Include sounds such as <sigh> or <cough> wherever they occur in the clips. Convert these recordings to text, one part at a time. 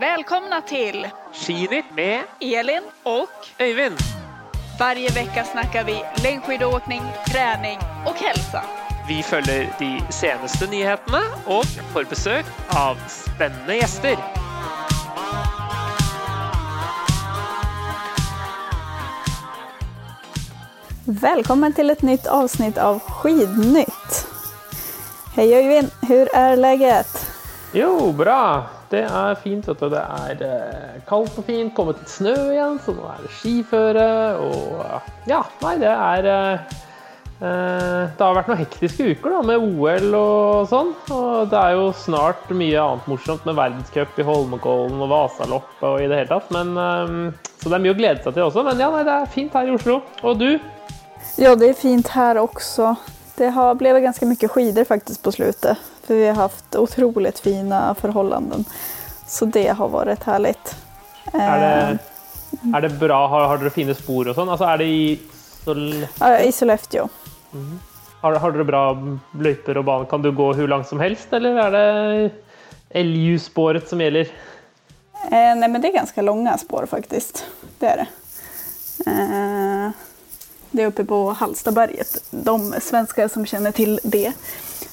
Välkomna till Skinytt med Elin och Öyvind. varje vecka snackar vi längdskidåkning, träning och hälsa. Vi følger de seneste nyhetene og får besøk av spennende gjester. Välkommen till ett nytt avsnitt av Skidnytt. Hej Øyvind. Hvor er leget? Jo, bra. Det er fint. vet du. Det er eh, kaldt og fint. Kommet litt snø igjen, så nå er det skiføre. Og ja, nei, det er eh, eh, Det har vært noen hektiske uker da, med OL og sånn. Og det er jo snart mye annet morsomt med verdenscup i Holmenkollen og Vasalopp og i det hele tatt. Men, eh, så det er mye å glede seg til også. Men ja, nei, det er fint her i Oslo. Og du? Ja, det er fint her också. Det har blivit ganska mycket skidor faktiskt på slutet. För vi har haft otroligt fina förhållanden. Så det har varit härligt. Er det, Eh, er det bra? Har, har dere fine spor og sånn? Altså, er det i Sollefteå? ja, I Sollefteå. Har, har dere bra løyper og bane? Kan du gå hvor langt som helst, eller er det LU-sporet som gjelder? Eh, nej men det är ganska långa spår faktiskt. Det är det. Eh, det är uppe på Hallstaberget. De svenskar som känner till det.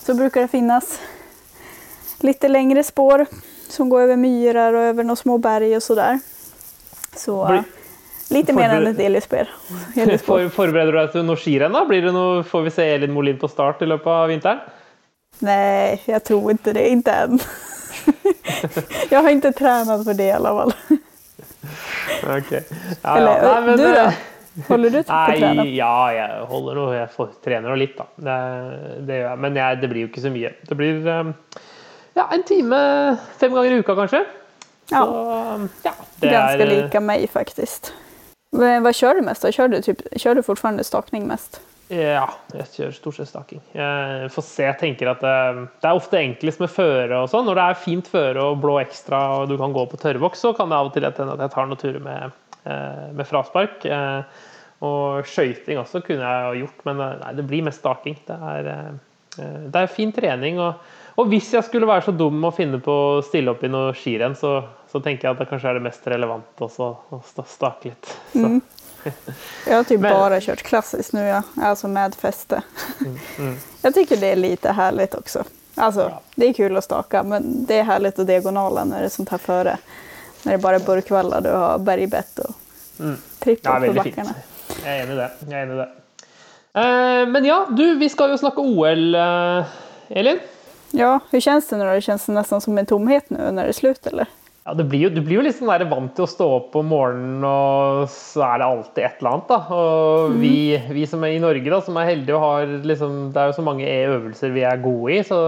Så brukar det finnas lite längre spår som går över myrar och över några små berg och sådär. Så Blir- lite mer enn et elljusspår. For, forbereder du deg til noe skirenn? da? Blir det noe, får vi se Elin Molin på start i løpet av vinteren? Nei, jeg tror ikke det. Inte än. <laughs> jeg har ikke trent for det i alle fall. <laughs> Ok. Ja, Eller. Nei, men, du då? Eh, du på trening? Nei, ja, jeg holder noe. Jeg får, trener litt, da. Det, det gjør jeg. Men jeg, det blir jo ikke så mye. Det blir eh, ja, en time fem ganger i uka, kanskje. Ja. Så ja, det Ganske er eh, lika mig faktiskt. Men du mest da? Kjører du, typ, kjører du fortfarande stakning mest? Ja, jeg kjører stort sett staking. Jeg får se, jeg tenker at det, det er ofte enklest med føre og sånn. Når det er fint føre og blå ekstra og du kan gå på tørrvoks, så kan det av og til hende at jeg tar noen turer med, med fraspark. Eh, Og skøyting også kunne jeg ha gjort, men eh, nei, det blir mest staking. Det er, eh, det er fin trening. Og, og hvis jeg skulle være så dum å finne på å stille opp i noe skirenn, så, så tenker jeg at det kanskje er det mest relevante også å stake litt. Så. Mm. <laughs> Jeg har typ Men- kjørt klassisk nå nu, ja. Altså med feste. mm. <laughs> Jag tycker det er lite herlig også. Altså, Ja. det er kul å stake, men det er herlig å diagonala når det er sånt her före. När det bare är burkvallar, du har bergbett och Mm. tripp opp på bakkene. fint. Jeg er enig i det. Jeg er enig i det. Uh, men ja, du, vi skal jo snakke OL, uh, Elin. Ja, hvordan kjennes det når? Det kjennes nesten som en tomhet nå når det er slut, eller? Ja, det blir jo, du blir jo litt sånn der vant til å stå opp om morgenen, og så er det alltid et eller annet. da. Og vi, vi som er i Norge, da, som er heldige og har liksom Det er jo så mange øvelser vi er gode i, så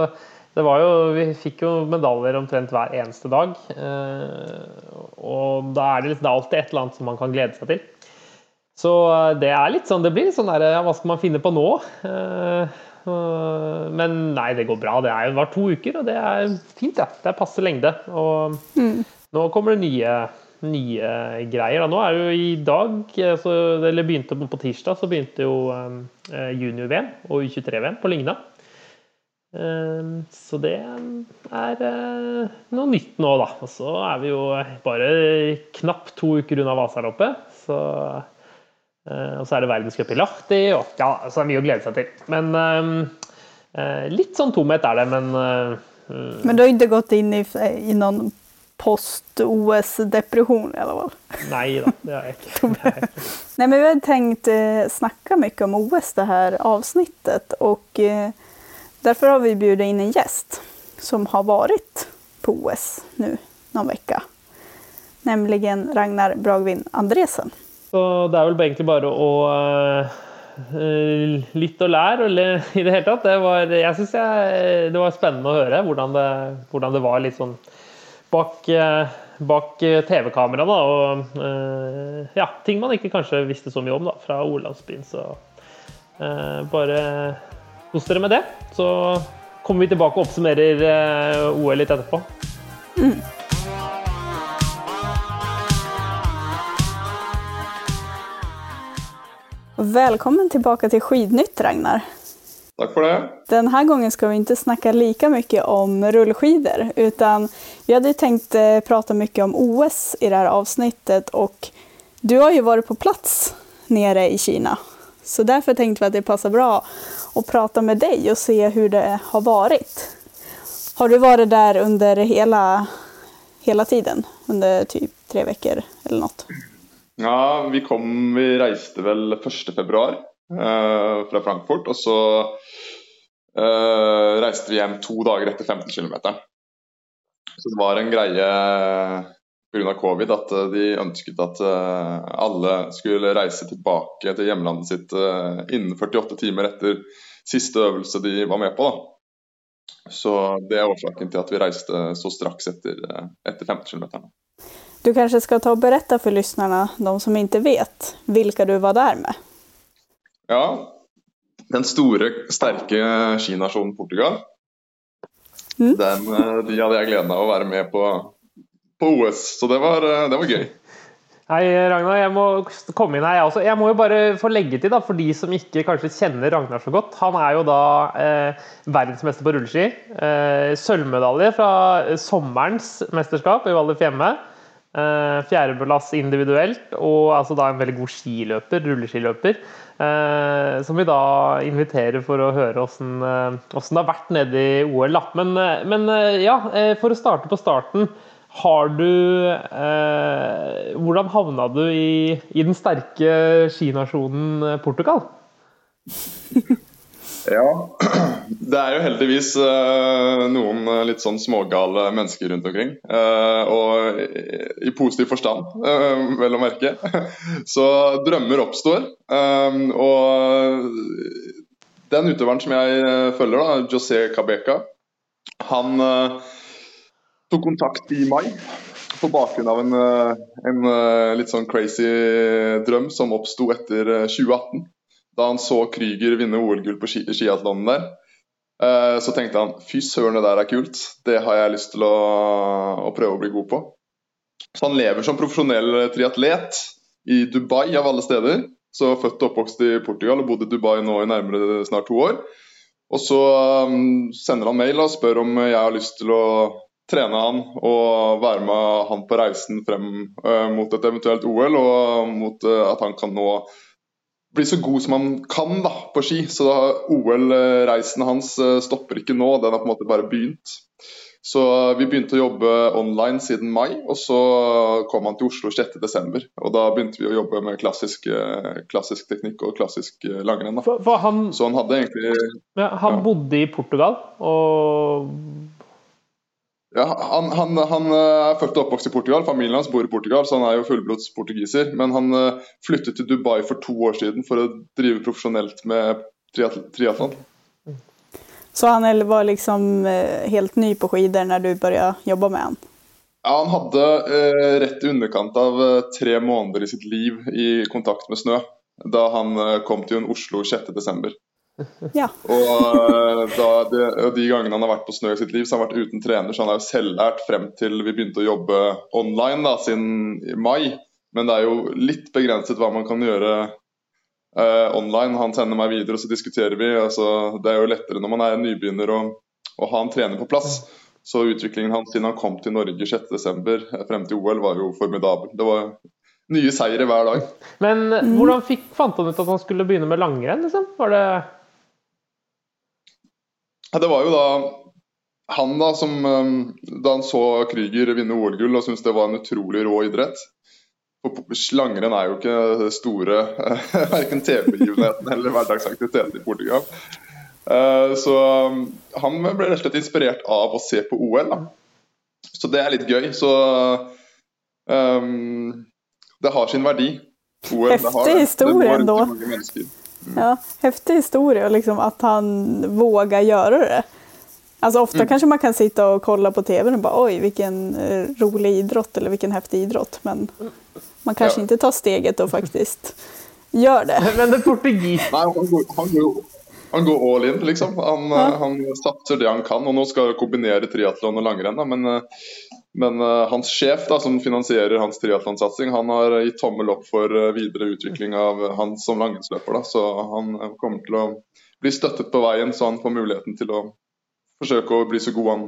jo, vi fikk jo medaljer omtrent hver eneste dag. Eh, og da er det, liksom, det er alltid et eller annet som man kan glede seg til. Så eh, det er litt sånn, det blir sånn der, ja, hva skal man finne på nå? Eh, men nei, det går bra. Det er jo bare to uker, og det er fint. Ja. Det er passe lengde. Og nå kommer det nye, nye greier. Da. Nå er det jo i dag, så, eller begynte på, på tirsdag, så begynte jo junior-VM og U23-VM på Lygna. Eh, så det er eh, noe nytt nå, da. Og så er vi jo bare knapt to uker unna Vasaloppet. Så Eh, og så er det verdenscup i Lahti, og ja, så er det mye å glede seg til. Men eh, eh, litt sånn tomhet er det, men eh, Men du har ikke gått inn i, i noen post-OS-depresjon, i alle fall? nei da, det har jeg ikke. <laughs> Nej, men vi har tenkt eh, mye mycket om OS det her avsnittet og eh, därför har vi bjudit in en gäst som har varit på OS nu någon vecka. Nämligen Ragnar Bragvin Andresen. Så det er vel egentlig bare å eh, eh, lytte og lære eller, i det hele tatt. Det var, jeg synes jeg, det var spennende å høre hvordan det, hvordan det var litt sånn bak, eh, bak TV-kamera. Og uh, ja, ting man ikke kanskje visste så mye om da, fra Olandsbyen. Så uh, bare kos dere med det. Så kommer vi tilbake og oppsummerer eh, OL litt etterpå. Välkommen tillbaka till Skidnytt Ragnar. Tack för det. Den här gången ska vi inte snacka lika mycket om rullskidor utan vi hade tänkt eh, prata mycket om OS i det här avsnittet och du har ju varit på plats nere i Kina. Så därför tänkte vi att det passar bra att prata med dig och se hur det har varit. Har du varit där under hela, hela tiden? Under typ tre veckor eller något? Ja, vi kom Vi reiste vel 1. februar eh, fra Frankfurt. Og så eh, reiste vi hjem to dager etter 15 km. Så det var en greie pga. covid at eh, de ønsket at eh, alle skulle reise tilbake til hjemlandet sitt eh, innen 48 timer etter siste øvelse de var med på. Så det er årsaken til at vi reiste så straks etter, etter 15 km. Du kanskje skal ta og berette for lytterne, de som ikke vet, hvilke du var der med? Ja, den store, sterke skinasjonen Portugal. Mm. Den, de hadde jeg gleden av å være med på, på OS, så det var, eh, det var gøy. Hei, Ragnar. Jeg må komme inn her, jeg også. Jeg må jo bare få legge til, da, for de som ikke kanskje kjenner Ragnar så godt. Han er jo da eh, verdensmester på rulleski. Eh, Sølvmedalje fra sommerens mesterskap i Val di Fiemme. Eh, Fjerdeplass individuelt, og altså da en veldig god skiløper, rulleskiløper. Eh, som vi da inviterer for å høre åssen eh, det har vært nede i OL. Men, eh, men eh, ja, eh, for å starte på starten. Har du eh, Hvordan havna du i, i den sterke skinasjonen eh, Portugal? <laughs> Ja, <clears throat> det er jo heldigvis eh, noen eh, litt sånn smågale mennesker rundt omkring. eh, og i, i positiv forstand, eh, vel å merke. <laughs> Så drømmer oppstår. og den utøveren som jeg følger, da, José Cabeca, han eh, tok kontakt i mai på bakgrunn av en, eh, en eh, litt sånn crazy drøm som oppsto etter eh, 2018 da han så Krüger vinne OL-gull på ski skiatlonen der, eh, så tenkte han fy søren, det der er kult. Det har jeg lyst til å, å prøve å bli god på. Så han lever som profesjonell triatlet i Dubai av alle steder. Så født og oppvokst i Portugal og bodde i Dubai nå i nærmere snart to år. Og så um, sender han mail og spør om jeg har lyst til å trene han og være med han på reisen frem eh, mot et eventuelt OL, og mot eh, at han kan nå bli så god som han kan da, på ski. Så OL-reisen hans eh, stopper ikke nå, den har på en måte bare begynt. Så vi begynte å jobbe online siden mai, og så kom han til Oslo 6.12. Og da begynte vi å jobbe med klassisk, klassisk teknikk og klassisk langrenn. Så han hadde egentlig ja, han ja. bodde i Portugal, og Ja, han, han, han eh, er født og oppvokst i Portugal, familien hans bor i Portugal, så han er jo fullblods portugiser. Men han eh, flyttet til Dubai for to år siden for å drive profesjonelt med triatl triatlon. Så han var liksom eh, helt ny på ski når du började jobbe med han? Ja, han hadde eh, rett i underkant av tre måneder i sitt liv i kontakt med snø da han kom til Oslo 6.12. Ja. Og, eh, og de gangene han har vært på snø i sitt liv, så har han vært uten trener. Så han er jo selvlært frem til vi begynte å jobbe online da, siden i mai. Men det er jo litt begrenset hva man kan gjøre eh, online. Han sender meg videre, og så diskuterer vi. Altså, det er jo lettere når man er nybegynner å, å ha en trener på plass. Så utviklingen hans siden han kom til Norge 6.12. frem til OL var jo formidabel. Det var nye seire hver dag. Men hvordan fikk, fant han ut at han skulle begynne med langrenn? Liksom? Var det Det var jo da han da som um, Da han så Krüger vinne OL-gull og syntes det var en utrolig rå idrett. For Langrenn er jo ikke store <laughs> verken TV-begivenheten eller hverdagsaktiviteten i Portugal. Eh, så um, han ble rett og slett inspirert av å se på OL. da. Så det er litt gøy. Så um, det har sin verdi. OL, det har Häftig Ja, häftig historia liksom att han vågar göra det. Alltså ofta kanske man kan sitta och kolla på tv och bara oj vilken eh, rolig idrott eller vilken häftig idrott. Men man kanske Ja. inte tar steget och faktiskt gör det. <laughs> Men det portugis... Nei, han går, han, går, han går all in, liksom. Han, Ja. eh, han satser det han kan. Og nå skal han kombinere triatlon og langrenn. Men, eh, men uh, hans sjef, da, som finansierer hans triatlonsatsing, han har gitt tommel opp for uh, videre utvikling av han som langrennsløper. Så han eh, kommer til å bli støttet på veien, så han får muligheten til å forsøke å bli så god han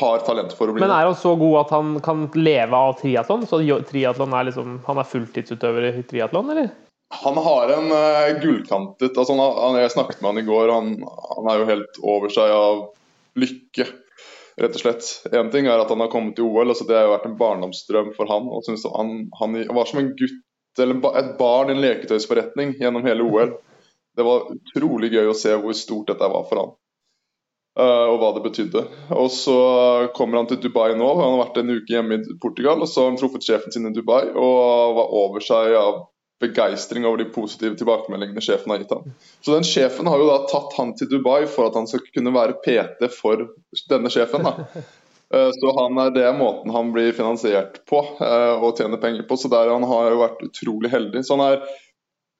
har talent for å bli. Men er han så god at han kan leve av triatlon? Så triatlon er liksom, han er fulltidsutøver i triatlon, eller? Han har en uh, gullkantet altså han, Jeg snakket med han i går. Han, han, er jo helt over seg av lykke, rett og slett. Én ting er at han har kommet til OL. Altså det har jo vært en barndomsdrøm for han. og han, han var som en gutt eller et barn i en leketøysforretning gjennom hele OL. Det var utrolig gøy å se hvor stort dette var for han. Uh, og hva det betydde. Og Så kommer han til Dubai nå. Han har vært en uke hjemme i Portugal. og Så har han truffet sjefen sin i Dubai og var over seg av begeistring over de positive tilbakemeldingene sjefen har gitt ham. Så den sjefen har jo da tatt han til Dubai for at han skal kunne være PT for denne sjefen. da. <laughs> Eh, så han er, Det måten han blir finansiert på uh, og tjener penger på. så der Han har jo vært utrolig heldig. så han er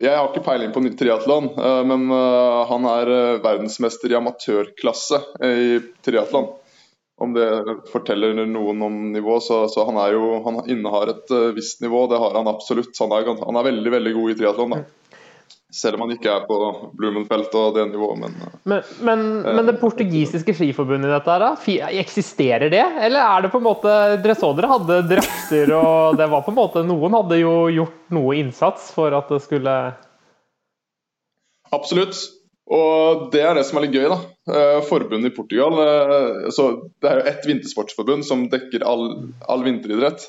jeg har ikke peiling på triatlon, uh, men han er verdensmester i amatørklasse i triatlon. Om det forteller noen om nivå, så, så han, jo, han innehar et visst nivå. Det har han absolutt. Han er, han er veldig veldig god i triatlon. Selv om han ikke er på Blumenfelt og det nivået, men Men, men, men det portugisiske skiforbundet i dette, her, eksisterer det? Eller er det på en måte Dere så dere hadde drakter, og det var på en måte Noen hadde jo gjort noe innsats for at det skulle Absolutt. Og det er det som er litt gøy. da. Eh, forbundet i Portugal eh, så Det er jo ett vintersportsforbund som dekker all, all vinteridrett.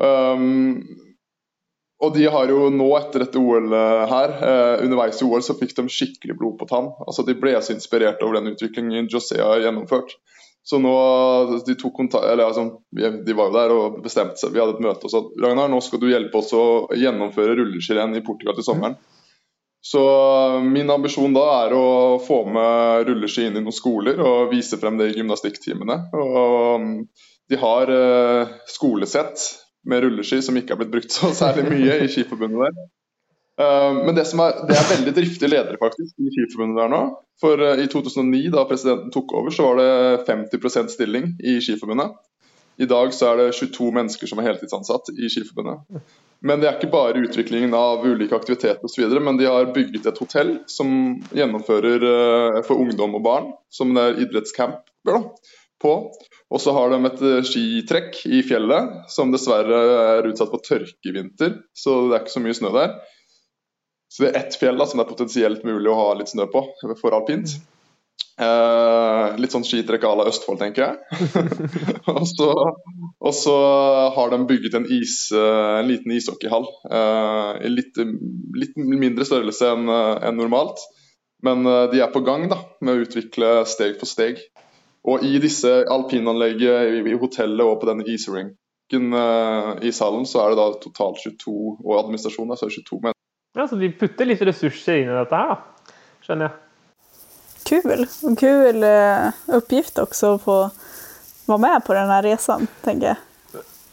Um, og de har jo nå, etter dette OL her, eh, underveis i OL, så fikk de skikkelig blod på tann. Altså De ble så inspirert over den utviklingen José har gjennomført. Så nå, de tok kontakt, eller altså, de var jo der og bestemte seg. Vi hadde et møte og sa Ragnar, nå skal du hjelpe oss å gjennomføre rulleskirenn i Portugal til sommeren. Så min ambisjon da er å få med rulleski inn i noen skoler og vise frem det i gymnastikktimene. Mm, de har eh, skolesett med rulleski som ikke har blitt brukt så særlig mye i Skiforbundet der. Uh, men det, er, det, er, veldig driftige ledere faktisk i Skiforbundet der nå. For uh, i 2009, da presidenten tok over, så var det 50% stilling i Skiforbundet. I dag så er det 22 mennesker som er heltidsansatt i Skiforbundet. Men det er ikke bare utviklingen av ulike aktiviteter osv., men de har bygget et hotell som gjennomfører uh, for ungdom og barn, som det er idrettscamp på. Og så har de et eh, skitrekk i fjellet, som dessverre er utsatt for tørke i vinter. Så det er ikke så mye snø der. Så det er ett fjell da, som det er potensielt mulig å ha litt snø på for alpint. Eh, litt sånn skitrekk à la Østfold, tenker jeg. <laughs> og, så, og, så, har de bygget en, is, eh, en liten ishockeyhall. Eh, I litt, litt, mindre størrelse enn en normalt. Men eh, de er på gang da, med å utvikle steg for steg. Og i disse alpinanlegget, i, hotellet og på denne isrinken eh, i salen, så er det da totalt 22 og administrasjonen så er det 22 mennesker. Ja, Så de putter litt ressurser inn i dette her, da. Skjønner jeg. Kul. Kul uh, uppgift också å få være med på denne resan, tenker jeg.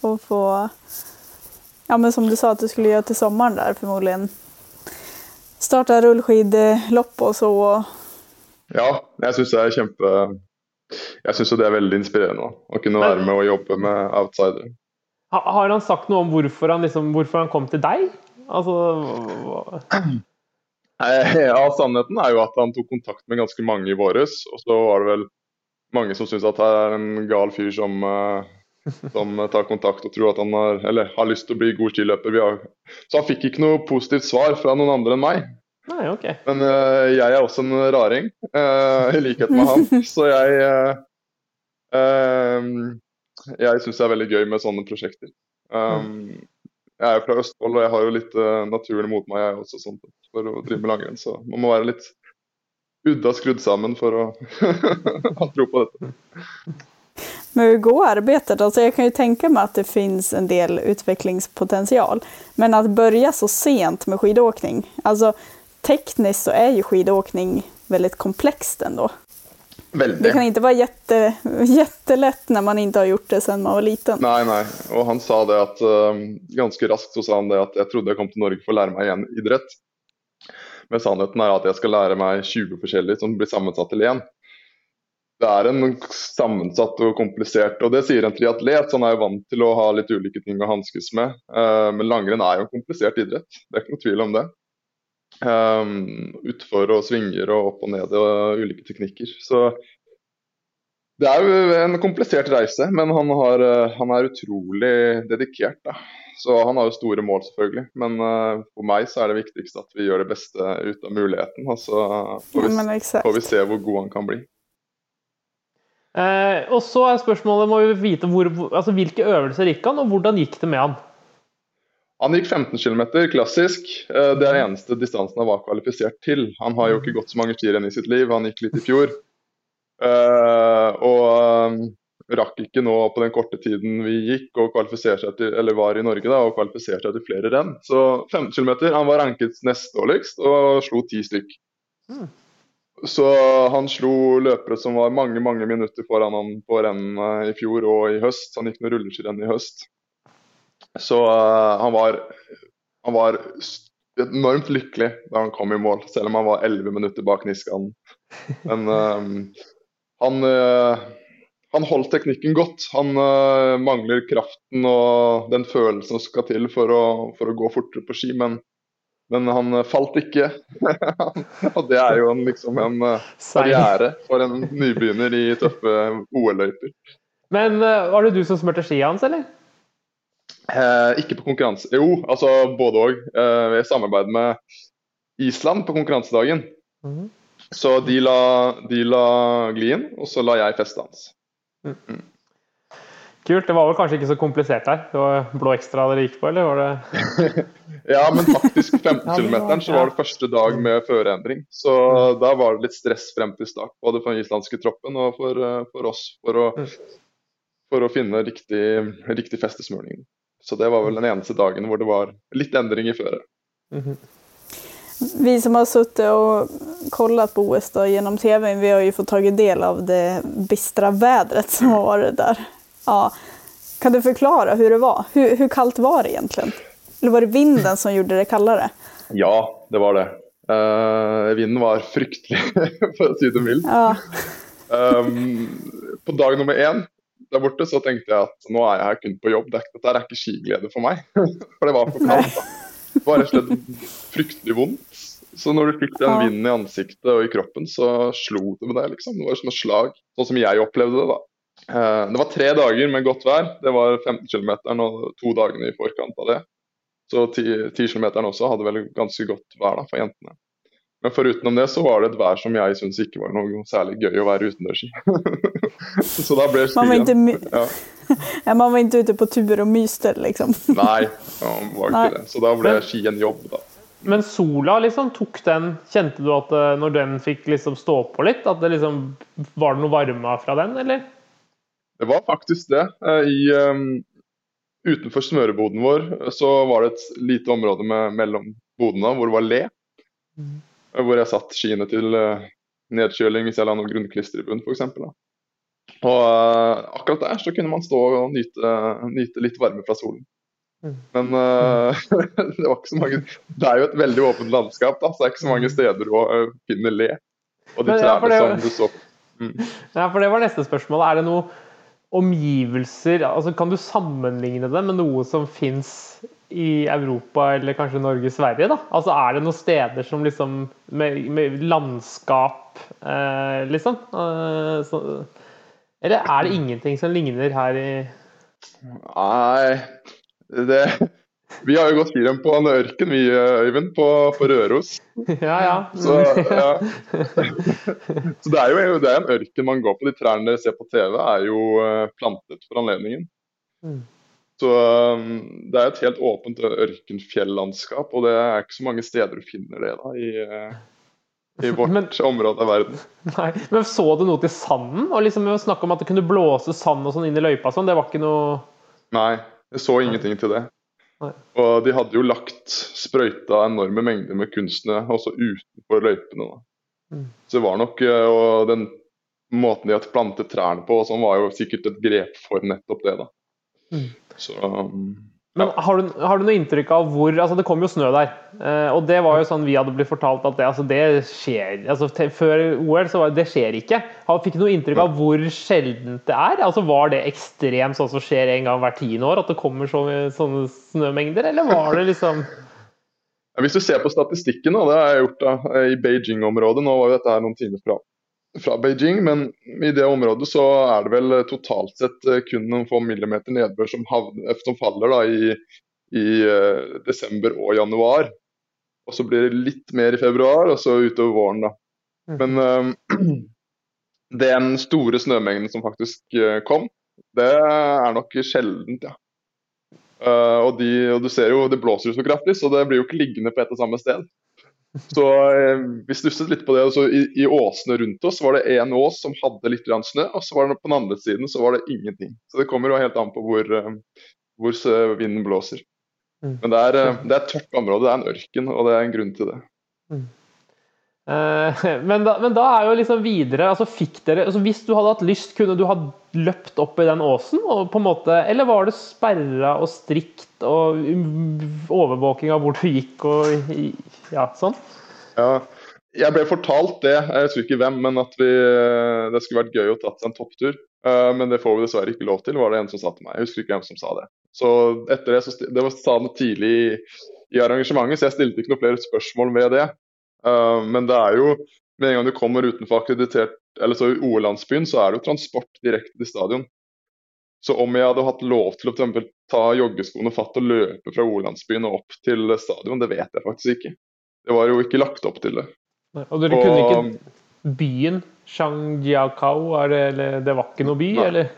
Och få Ja, men som du sa at du skulle gjøre til sommeren der, förmodligen. Starte rullskidlopp og så. Ja, jeg syns det er kjempe Jag syns det är veldig inspirerende å kunne være med og jobbe med Outsider. Har han sagt noe om hvorfor han, liksom, hvorfor han kom til deg? Altså <laughs> Ja, sannheten er jo at han tok kontakt med ganske mange i våres. Og så var det vel mange som syns at det er en gal fyr som, eh, som tar kontakt og tror at han har, eller har lyst til å bli god skiløper. Så han fikk ikke noe positivt svar fra noen andre enn meg. Nei, ok. Men uh, jeg er også en raring, uh, i likhet med han. <laughs> Så jeg uh, Jeg syns det er veldig gøy med sånne prosjekter. Um, jeg er fra Østfold, og jeg har jo litt naturen mot meg jeg også, sånt, for å drive med langrenn. Så man må være litt udda skrudd sammen for å <laughs> ha tro på dette. Men hur går arbetet? Alltså jeg kan jo tenke meg at det finnes en del utviklingspotensial. Men å begynne så sent med skidåkning, altså, Teknisk så er jo skidåkning veldig komplext ändå. Veldig. Det kan ikke være jätte, jättelätt når man ikke har gjort det siden man var liten. Nei, nei. Og han sa det at uh, ganske raskt så sa han det at jeg trodde jeg kom til Norge for å lære meg igjen idrett. Men sannheten er at jeg skal lære meg 20 forskjellige som blir sammensatt til én. Det er en sammensatt og komplisert Og det sier en triatlet, så han er jo vant til å ha litt ulike ting å hanskes med. Uh, men langrenn er jo en komplisert idrett, det er ikke noe tvil om det. Um, utfor og svinger og opp og ned og ulike teknikker. Så det er jo en komplisert reise, men han, har, eh, han er utrolig dedikert. Da. Så han har jo store mål, selvfølgelig. Men uh, for meg så er det viktigst at vi gjør det beste ut av muligheten. Og så får vi, får vi se hvor god han kan bli. Eh, og så er spørsmålet må vi vite hvor, altså, hvilke øvelser gikk han, og hvordan gikk det med han? Han gikk 15 km klassisk. Eh, det er den eneste distansen han var kvalifisert til. Han har jo ikke gått så mange skirenn i sitt liv, han gikk litt i fjor. Uh, og um, rakk ikke nå på den korte tiden vi gikk og kvalifiserte seg til, eller var i Norge da, og kvalifiserte seg til flere renn. Så 15 km. Han var ranket nest dårligst og slo ti stykk. Mm. Så han slo løpere som var mange mange minutter foran han på rennene i fjor og i høst. Han gikk noen rulleskirenn i høst. Så uh, han var han var enormt lykkelig da han kom i mål, selv om han var 11 minutter bak Niskan. Men um, han, uh, han holdt teknikken godt. Han uh, mangler kraften og den følelsen som skal til for å, for å gå fortere på ski, men, men han uh, falt ikke. <laughs> og det er jo en, liksom en karriere for en nybegynner i tøffe OL-løyper. Men var det du som smurte skia hans, eller? Eh, ikke på konkurranse Jo, altså både òg. Eh, jeg samarbeid med Island på konkurransedagen. Mm. Så de la, de la glien, og så la jeg festdans. Mm. mm. Kult. Det var vel kanskje ikke så komplisert her? Det var blå ekstra dere gikk på, eller var det <laughs> Ja, men faktisk 15 <laughs> km så var det første dag med føreendring. Så mm. da var det litt stress frem til start, både for den islandske troppen og for, eh, for oss, for å, mm. for å finne riktig, riktig festesmurning. Så det var vel den eneste dagen hvor det var litt endring i føret. Mm -hmm. Vi som har sittet og kollat på OS da, gjennom tv, vi har jo fått tatt del av det bistra vädret som har vært der. Ja. Kan du forklare hur det var? Hur, hur kallt var det egentlig? Eller var det vinden som gjorde det kaldere? <laughs> Ja, det var det. Uh, vinden var fryktelig, <laughs> for å si det mildt. Ja. Um, på dag nummer én der borte så tenkte jeg at nå er jeg her kun på jobb. Dette er ikke skiglede for meg. <laughs> for det var for kaldt. Det var rett og slett fryktelig vondt. Så når du fikk den vinden i ansiktet og i kroppen, så slo det med deg, liksom. Det var som et slag, sånn som jeg opplevde det, da. Eh, det var tre dager med godt vær. Det var 15 km og to dagene i forkant av det. Så 10 km også hadde vel ganske godt vær da, for jentene. Men forutenom det så var det et vær som jeg syns ikke var noe særlig gøy å være utendørs i. <laughs> så da ble skien ja. <laughs> ja. Man var ikke ute på tur og myste, liksom? <laughs> Nei, man var ikke Nei. det. Så da ble ski en jobb, da. Men sola, liksom, tok den Kjente du at eh, når den fikk liksom stå på litt, at det liksom Var det noe varme fra den, eller? Det var faktisk det. Eh, I, um, utenfor smøreboden vår så var det et lite område med, mellom bodene hvor det var le. Hvor jeg satt skiene til uh, nedkjøling hvis jeg la noe grunnklister i bunnen f.eks. Og uh, akkurat der så kunne man stå og nyte, nyte litt varme fra solen. Mm. Men uh, <laughs> det var ikke så mange Det er jo et veldig åpent landskap, da, så det er ikke så mange steder å uh, finne le. Og de trærne ja, som du så mm. <laughs> Ja, for det var neste spørsmål. Er det noe omgivelser altså Kan du sammenligne det med noe som fins i Europa eller kanskje Norge-Sverige? da? Altså Er det noen steder som liksom Med, med landskap, eh, liksom? Eh, så, eller er det ingenting som ligner her i Nei, det vi har jo gått skirenn på en ørken, vi Øyvind, på, på Røros. Ja, ja. Så, ja. <laughs> Så det er jo det er en ørken man går på. De trærne dere ser på TV, er jo eh, plantet for anledningen. Mm. Så um, det er et helt åpent ørkenfjellandskap, og det er ikke så mange steder du finner det da, i, eh, i <laughs> vårt men, område av verden. Nei, Men så du noe til sanden? Og liksom Snakke om at det kunne blåse sand og sånn inn i løypa, sånn, det var ikke noe Nei, jeg så ingenting til det. Og de hadde jo lagt sprøyta enorme mengder med kunstene også utenfor løypene. Mm. Så det var nok eh, Og den måten de hadde plantet trærne på, sånn var jo sikkert et grep for nettopp det. da. Mm. Så um, men har du, har du, noe inntrykk av hvor altså Det kom jo snø der. Eh, og det var jo sånn vi hadde blitt fortalt at det, altså det skjer altså Før OL så var det skjer ikke. Fikk du noe inntrykk av hvor sjeldent det er? Altså Var det ekstremt sånn som skjer en gang hvert tiende år? At det kommer så, sånne snømengder? Eller var det liksom <laughs> Hvis du ser på statistikken, og det har jeg gjort da, i Beijing-området Nå var jo dette her noen timer fra, fra, Beijing, men i det området så er det vel totalt sett eh, kun noen få millimeter nedbør som, havner, som faller da i, i uh, desember og januar. Og så blir det litt mer i februar, og så utover våren, da. Mm. Men <clears throat> uh, den store snømengden som faktisk kom, det er nok sjeldent, ja. Uh, og, de, og, du ser jo, det blåser jo så kraftig, så det blir jo ikke liggende på ett og samme sted. Så eh, vi stusset litt på det. så i, i, åsene rundt oss var det én ås som hadde litt snø, og så var det på den andre siden så var det ingenting. Så det kommer jo helt an på hvor, uh, hvor vinden blåser. Mm. Men det er, det er et tørt område, det er en ørken, og det er en grunn til det. Eh, <laughs> men da, men da, er jo liksom videre altså fikk dere, altså Hvis du hadde hatt lyst, kunne du ha løpt opp i den åsen? Og på en måte, eller var det sperra og strikt og overvåking av hvor du gikk og ja, sånn? Ja, jeg ble fortalt det, jeg husker ikke hvem, men at vi, det skulle vært gøy å tatt en topptur. Eh, men det får vi dessverre ikke lov til, var det en som sa til meg. Jeg husker ikke hvem som sa det. Så etter det, så det var, sa tidlig i, arrangementet, så jeg stilte ikke noen flere spørsmål ved det. Uh, men det er jo med en gang du kommer utenfor akkreditert eller så i OL-landsbyen, så er det jo transport direkte til stadion. Så om jeg hadde hatt lov til å ta joggeskoene fatt og løpe fra OL-landsbyen og opp til stadion, det vet jeg faktisk ikke. Det var jo ikke lagt opp til det. Og dere kunne ikke byen Shangjiakao, det, det var ikke noe by, nei. eller?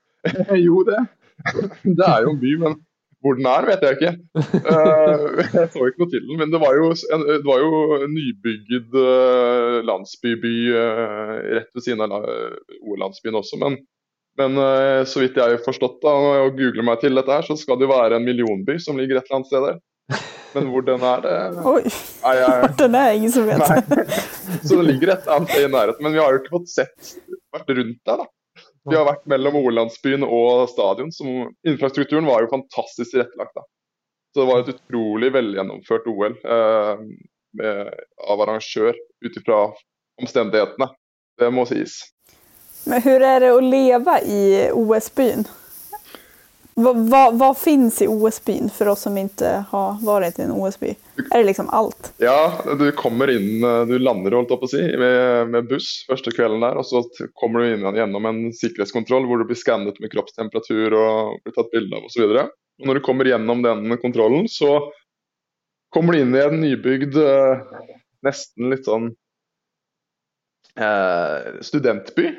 <laughs> jo, det. <laughs> Det er jo en by, men hvor den er, vet jeg ikke. Uh, <laughs> jeg så ikke noe til den. Men det var jo en, det var jo nybygd uh, landsbyby uh, rett ved siden av O-landsbyen også. Men, men så vidt jeg har forstått da, og googler meg til dette, her, så skal det være en millionby som ligger et eller annet sted der. Men hvor den er, det <laughs> Oi! Nei, jeg, <laughs> den er ingen som vet. Nei. Så den ligger et annet sted i nærheten. Men vi har jo ikke fått sett vært rundt der, da. Vi har vært mellom Olandsbyen og stadion. Som, infrastrukturen var jo fantastisk tilrettelagt. da. Så det var et utrolig velgjennomført OL eh, med, av arrangør ut ifra omstendighetene. Det må sies. Men hvordan er det å leve i OS-byen? Vad, hva finnes i OS-byen for oss som ikke har vært i en OS-by? Er det liksom alt? Ja, du kommer inn Du lander holdt på å si, med, med, buss første kvelden der. Og så kommer du inn gjennom en sikkerhetskontroll hvor du blir skannet med kroppstemperatur og blir tatt bilde av osv. Når du kommer gjennom den kontrollen, så kommer du inn i en nybygd eh, nesten litt sånn eh, studentby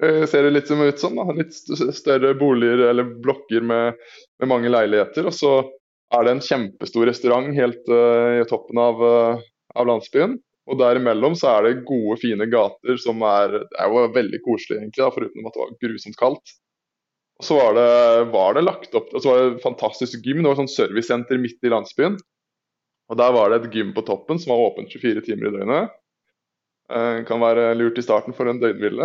ser det litt ut som. Da. Litt større boliger eller blokker med, med, mange leiligheter. Og så er det en kjempestor restaurant helt uh, i toppen av, uh, av, landsbyen. Og derimellom så er det gode, fine gater som er, er jo veldig koselig, egentlig, da, foruten at det var grusomt kaldt. Og så var det, var det lagt opp og så var det et fantastisk gym. Det var et sånn servicesenter midt i landsbyen. Og Der var det et gym på toppen som var åpent 24 timer i døgnet. Uh, kan være lurt i starten for en døgnhvile.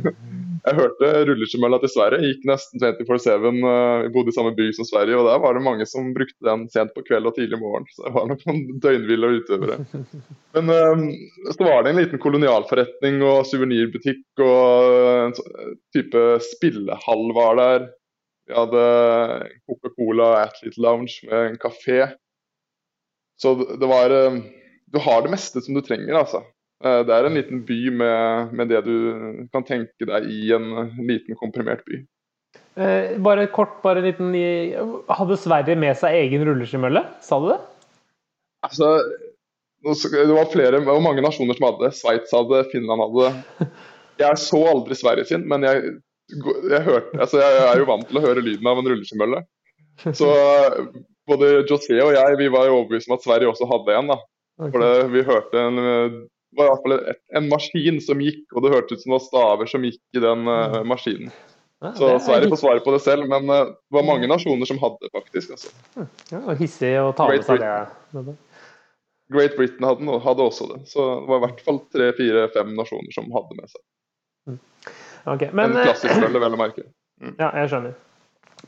<laughs> jeg hørte rulleskimølla til Sverige gikk nesten 24-7. Uh, eh, vi bodde i samme by som Sverige, og der var det mange som brukte den sent på kveld og tidlig morgen. Så det var nok noen <laughs> døgnhvile og utøvere. <laughs> Men uh, så var det en liten kolonialforretning og suvenirbutikk og en type spillehall var der. Vi hadde Coca-Cola Athlete Lounge med en kafé. Så det var Du har det meste som du trenger, altså. Eh, det er en liten by med, med, det du kan tenke deg i en liten, komprimert by. Eh, bare kort, bare en liten Hadde Sverige med seg egen rulleskimølle? Sa du det? Altså, det var flere, det var mange nasjoner som hadde det. Sveits hadde Finland hadde det. Jeg så aldri Sverige sin, men jeg, jeg, hørte, altså jeg er jo vant til å høre lyden av en rulleskimølle. Så både José og jeg vi var jo overbevist om at Sverige også hadde en. da. For det, vi hørte en var i hvert fall en maskin som gikk, og det hørtes ut som det var staver som gikk i den uh, maskinen. Ja, så Sverige får svare på det selv, men uh, det var mange nasjoner som hadde det, faktisk. Altså. Ja, og hissig å ta med seg det. Great Britain hadde, hadde, også det. Så det var i hvert fall tre, fire, fem nasjoner som hadde med seg. Hm. Okay, men, en klassisk øl, vel å merke. Mm. Ja, jeg skjønner.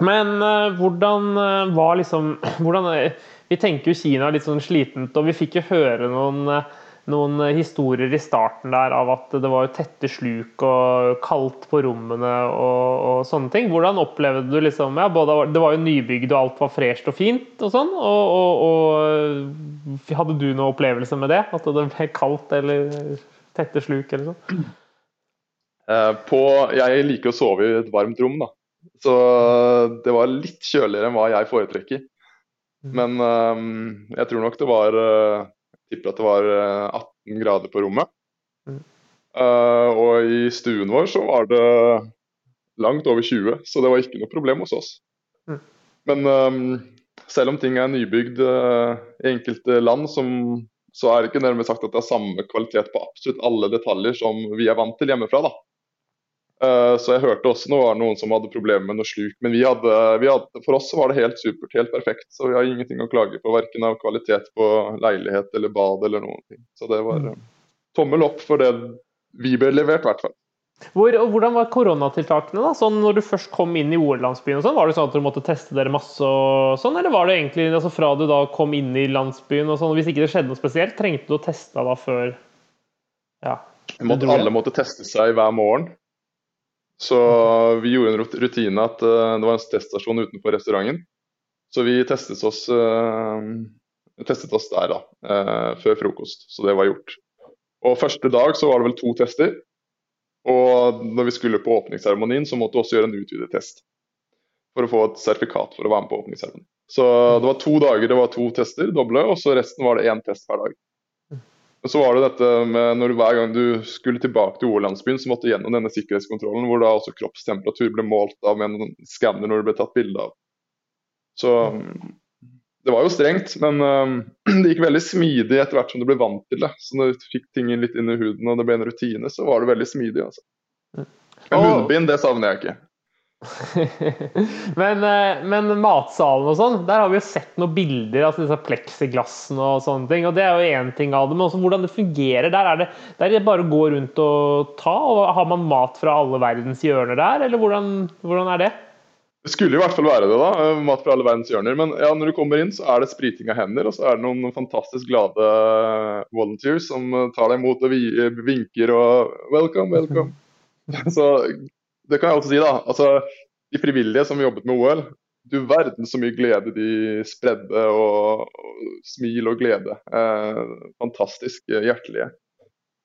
Men uh, hvordan var liksom <clears throat> hvordan, Vi tenker jo Kina er litt sånn slitent, og vi fikk jo høre noen uh, noen historier i starten der av at det var tette sluk og kaldt på rommene og, og sånne ting. Hvordan opplevde du liksom ja, både, Det var jo nybygd og alt var fresht og fint og sånn. Og, og, og, hadde du noen opplevelse med det? At det ble kaldt eller tette sluk eller sånn? Eh, på, jeg liker å sove i et varmt rom, da. Så det var litt kjøligere enn hva jeg foretrekker. Mm. Men jeg tror nok det var tipper at det var 18 eh, grader på rommet. Mm. Uh, og i stuen vår så var det langt over 20, så det var ikke noe problem hos oss. Mm. Men um, selv om ting er nybygd uh, i enkelte land, som, så er det ikke nærmest sagt at det er samme kvalitet på absolutt alle detaljer som vi er vant til hjemmefra. da. Uh, så jeg hørte også det var noen som hadde problemer med noe sluk. Men vi hadde, vi hadde, for oss var det helt supert, helt perfekt. Så vi har ingenting å klage på, verken av kvalitet på leilighet eller bad eller noen ting. Så det var uh, tommel opp for det vi ble levert, i hvert fall. Hvor, hvordan var koronatiltakene? da? Sånn Når du først kom inn i OL-landsbyen, sånn, var det sånn at dere måtte teste dere masse? og sånn, Eller var det egentlig altså fra du da kom inn i landsbyen, og sånn, hvis ikke det skjedde noe spesielt, trengte du å teste da før? Ja. Måtte, alle måtte teste seg hver morgen. Så vi gjorde en rutine at uh, det var en teststasjon utenfor restauranten. Så vi testet oss, uh, testet oss der da, uh, før frokost. Så det var gjort. Og Første dag så var det vel to tester. Og når vi skulle på åpningsseremonien, så måtte vi også gjøre en utvidet test. For å få et sertifikat for å være med på åpningsseremonien. Så det var to dager det var to tester, doble, og så resten var det én test hver dag. Men så var det dette med når hver gang du skulle tilbake til OL-landsbyen, så måtte du gjennom denne sikkerhetskontrollen, hvor da også kroppstemperatur ble målt av med en skanner når det ble tatt bilde av. Så det var jo strengt, men <clears throat> det gikk veldig smidig etter hvert som du ble vant til det. Så når du fikk ting litt inn i huden og det ble en rutine, så var det veldig smidig. altså. Men munnbind, det savner jeg ikke. <laughs> men, eh, men, matsalen og sånn, der har vi jo sett noen bilder av altså disse pleksiglassene og sånne ting. og Det er jo én ting av det, men også hvordan det fungerer der. Er det, der er det bare å gå rundt og ta? og Har man mat fra alle verdens hjørner der, eller hvordan, hvordan er det? Det skulle i hvert fall være det, da. Eh, mat fra alle verdens hjørner. Men ja, når du kommer inn, så er det spriting av hender, og så er det noen fantastisk glade volunteers som tar deg imot og vinker og 'welcome, welcome'. <laughs> Så det kan jeg også si, da. Altså, de frivillige som jobbet med OL, du verden så mye glede de spredde, og, og smil og glede. Eh, fantastisk hjertelige.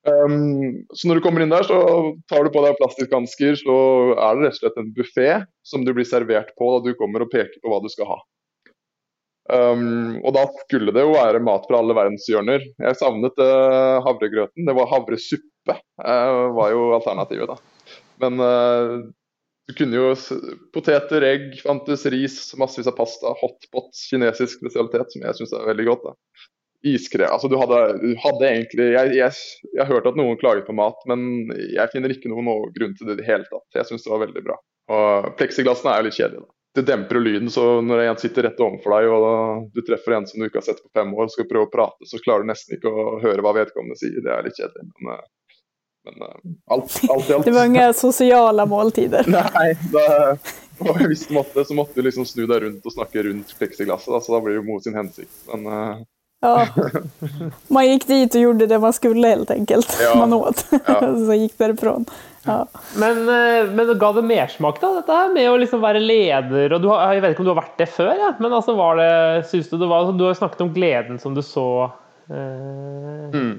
Um, så når du kommer inn der, så tar du på deg plastikkhansker, så er det rett og slett en buffé som du blir servert på da du kommer og peker på hva du skal ha. Um, og da skulle det jo være mat fra alle verdens hjørner. Jeg savnet uh, havregrøten. Det var havresuppe, uh, var jo alternativet, da. Men uh, du kunne jo poteter, egg, fantes ris, massevis av pasta, hotpot, kinesisk spesialitet, som jeg syns er veldig godt. da. Iskre. Altså, du hadde, du hadde egentlig jeg, jeg, jeg, hørte at noen klaget på mat, men jeg finner ikke noen grunn til det i det hele tatt. Jeg syns det var veldig bra. Og Pleksiglassene er jo litt kjedelige, da. Det demper jo lyden, så når en sitter rett overfor deg og du treffer en som du ikke har sett på fem år, og skal prøve å prate, så klarer du nesten ikke å høre hva vedkommende sier. Det er litt kjedelig. Men eh, men uh, alt, alt, alt. <laughs> Det var ingen sosiale måltider? <laughs> Nei, på en viss måte så måtte du liksom snu deg rundt og snakke rundt pleksiglasset. Så da blir det mot sin hensikt. Men, uh... ja. <laughs> Man gikk dit og gjorde det man skulle, helt enkelt. Ja. Man åt, ja. så gikk derfra. Ja. Men, eh, men ga det mersmak, da, dette her med å liksom være leder? og du har, Jeg vet ikke om du har vært det før, ja. men altså var det, synes du det var, du har snakket om gleden som du så eh, mm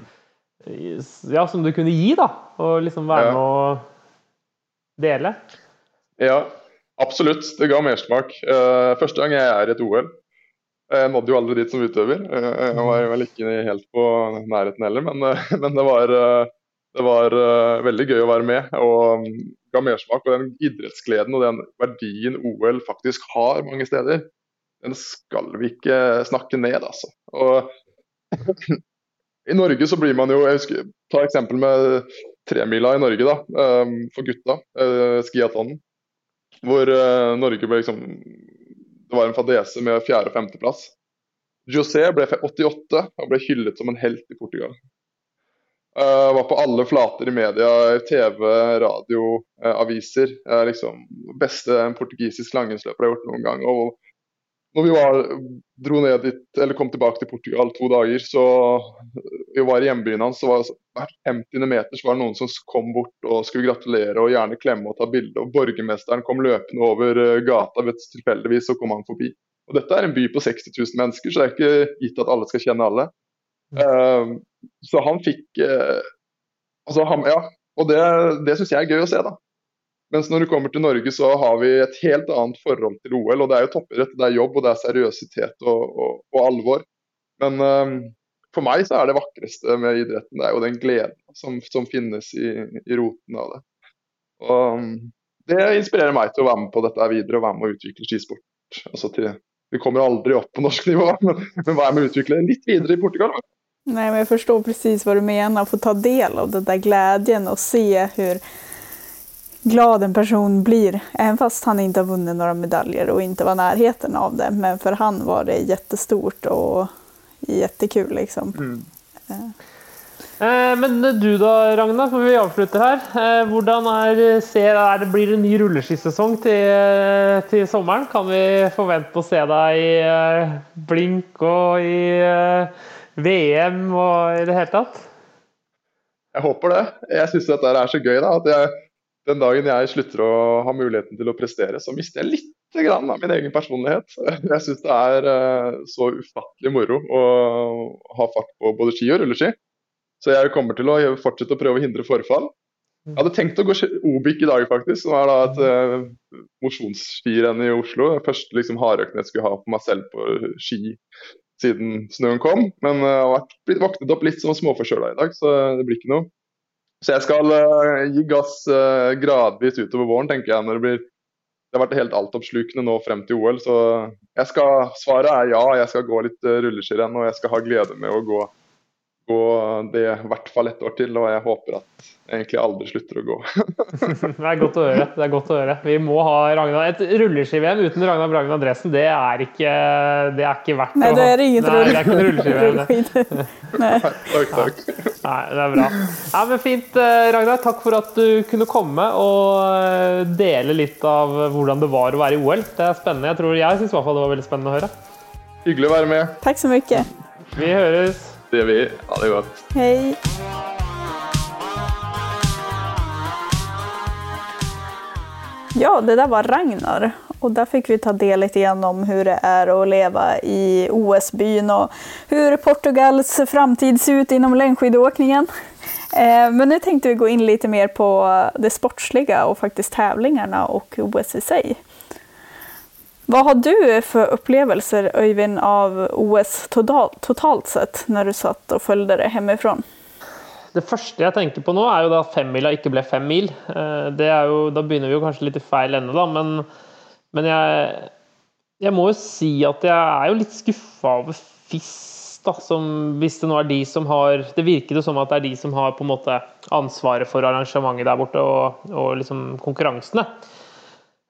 ja, som du kunne gi, da? Og liksom være med å dele? Ja, absolutt. Det ga mersmak. Uh, første gang jeg er i et OL. Jeg nådde jo aldri dit som utøver. Uh, jeg var vel ikke helt på nærheten heller, men, <laughs> men det var, det var veldig gøy å være med. Og um, ga mersmak. Og den idrettsgleden og den verdien OL faktisk har mange steder, den skal vi ikke snakke ned, altså. Og <laughs> I Norge så blir man jo jeg husker, Ta eksempel med tremila i Norge, da, um, for gutta. Uh, skiatlonen. Hvor uh, Norge ble liksom Det var en fadese med fjerde- og femteplass. José ble 88 og ble hyllet som en helt i Portugal. Uh, var på alle flater i media, TV, radio, uh, aviser. Uh, liksom Beste en portugisisk langrennsløper har gjort noen gang. Og når vi var, dro ned dit, eller kom tilbake til Portugal to dager, så vi var i hjembyen hans, så var hvert 50. meter så var det noen som kom bort og skulle gratulere og gjerne klemme og ta bilde. Og borgermesteren kom løpende over eh, gata, vet tilfeldigvis så kom han forbi. Og Dette er en by på 60 000 mennesker, så det er ikke gitt at alle skal kjenne alle. Uh, så han fikk uh, altså han, Ja, og det, det syns jeg er gøy å se, da. Mens når du kommer til Norge, så har vi et helt annet forhold til OL. Og det er jo toppidrett, det er jobb, og det er seriøsitet og, og, og alvor. Men um, for meg så er det vakreste med idretten det er jo den gleden som, som finnes i, i roten av det. Og um, Det inspirerer meg til å være med på dette videre og være med å utvikle skisport. Altså til, vi kommer aldri opp på norsk nivå, <laughs> men, men være med å utvikle litt videre i Portugal. Nei, men Jeg forstår precis hva du mener, å få ta del av den der gleden og se hur glad en person blir, även fast han inte har vunnit några medaljer och inte var närheten av det. Men för han var det jättestort och jättekul liksom. Mm. Eh, men du da, Ragna, før vi avslutter her. Eh, hvordan er, ser, er det, Blir det en ny rulleskisesong til, til, sommeren? Kan vi forvente å se deg i eh, blink og i VM og i det hele tatt? Jeg håper det. Jeg syns dette er så gøy. da, at jeg den dagen jeg slutter å ha muligheten til å prestere, så mister jeg litt grann av min egen personlighet. <laughs> Jeg syns det er uh, så ufattelig moro å ha fart på både ski og rulleski. Så jeg kommer til å fortsette å prøve å hindre forfall. Jeg hadde tenkt å gå Obik i dag, faktisk, som er da et uh, mosjonsskirenn i Oslo. Det første liksom, hardøkten jeg skulle ha på meg selv på ski siden snøen kom. Men jeg uh, har blitt våknet opp litt som småforkjøla i dag, så det blir ikke noe. Så jeg skal uh, gi gass uh, gradvis utover våren, tenker jeg. når Det blir det har vært helt altoppslukende nå frem til OL. Så jeg skal, svaret er ja, jeg skal gå litt uh, rulleskirenn. Og jeg skal ha glede med å gå gå det i hvert fall ett år til, og jeg håper at jeg egentlig aldri slutter å gå. <laughs> det er godt å høre. det er godt å høre. Vi må ha Ragnar. Et rulleski-VM uten Ragnar Bragen Andresen, det er ikke, det er ikke verdt Nei, det er inget Nei, det er ikke rulleski-VM. <laughs> Nei. takk, takk. Nei, det er bra. Nei, men Fint, eh, Ragnar. Takk for at du kunne komme og eh, dele litt av hvordan det var å være i OL. Det er spennende. Jeg tror jeg syns det var veldig spennende å høre. Hyggelig å være med. Takk så mye. Vi høres. Gjør vi. Ha det godt. Hei. Ja, det där var Ragnar och där fick vi ta del lite grann om hur det är att leva i OS-byn och hur Portugals framtid ser ut inom längdskidåkningen. Eh, men nu tänkte vi gå in lite mer på det sportsliga och faktiskt tävlingarna och OS i sig. Vad har du for opplevelser Øyvind, av OS totalt, sett når du satt og fulgte det hemifrån? Det første jeg tenker på nå, er jo da femmila ikke ble fem mil. Eh, jo, da begynner vi jo kanskje litt i feil ende, da. Men, men jeg, jeg, må jo si at jeg er jo litt skuffa over FIS, da. Som, hvis det nå er de som har Det virker jo som at det er de som har på en måte ansvaret for arrangementet der borte, og, og liksom konkurransene.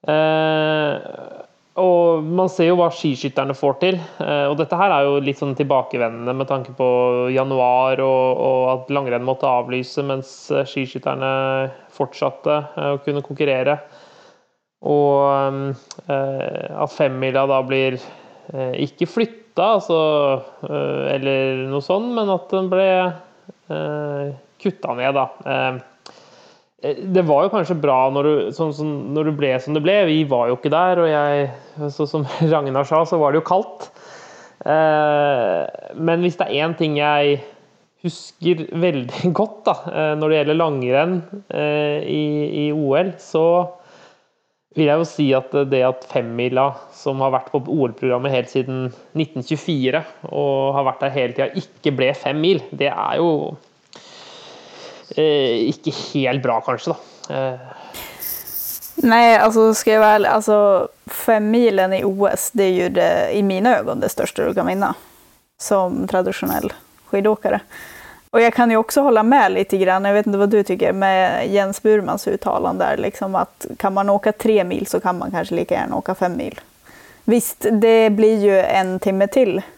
Eh, og man ser jo hva skiskytterne får til. Eh, og dette her er jo litt sånn tilbakevendende med tanke på januar og, og at langrenn måtte avlyse mens eh, skiskytterne fortsatte eh, å kunne konkurrere. Og at femmila da blir ikke flytta, altså, eller noe sånt, men at den ble kutta ned, da. Eh, det var jo kanskje bra når du, sånn, sånn, når du, ble som det ble. Vi var jo ikke der, og jeg, så som <laughs> Ragnar sa, så var det jo kaldt. Eh, men hvis det er én ting jeg husker veldig <laughs> godt da, eh, når det gjelder langrenn i, i, OL, så vil jeg jo si at det at femmila, som har vært på OL-programmet helt siden 1924, og har vært der hele tida, ikke ble fem mil, det er jo eh, ikke helt bra, kanskje, da. Eh. Nej, alltså ska jag väl, alltså femmilen i OS, det er jo det, i mine øyne det største du kan vinne som tradisjonell skidåkare. Og jeg kan jo også holde med litt, jag vet ikke hva du tykker, med Jens Burmans uttalelse liksom at kan man åke tre mil så kan man kanskje like gjerne åke fem mil. Visst, det blir jo en timme til Eh,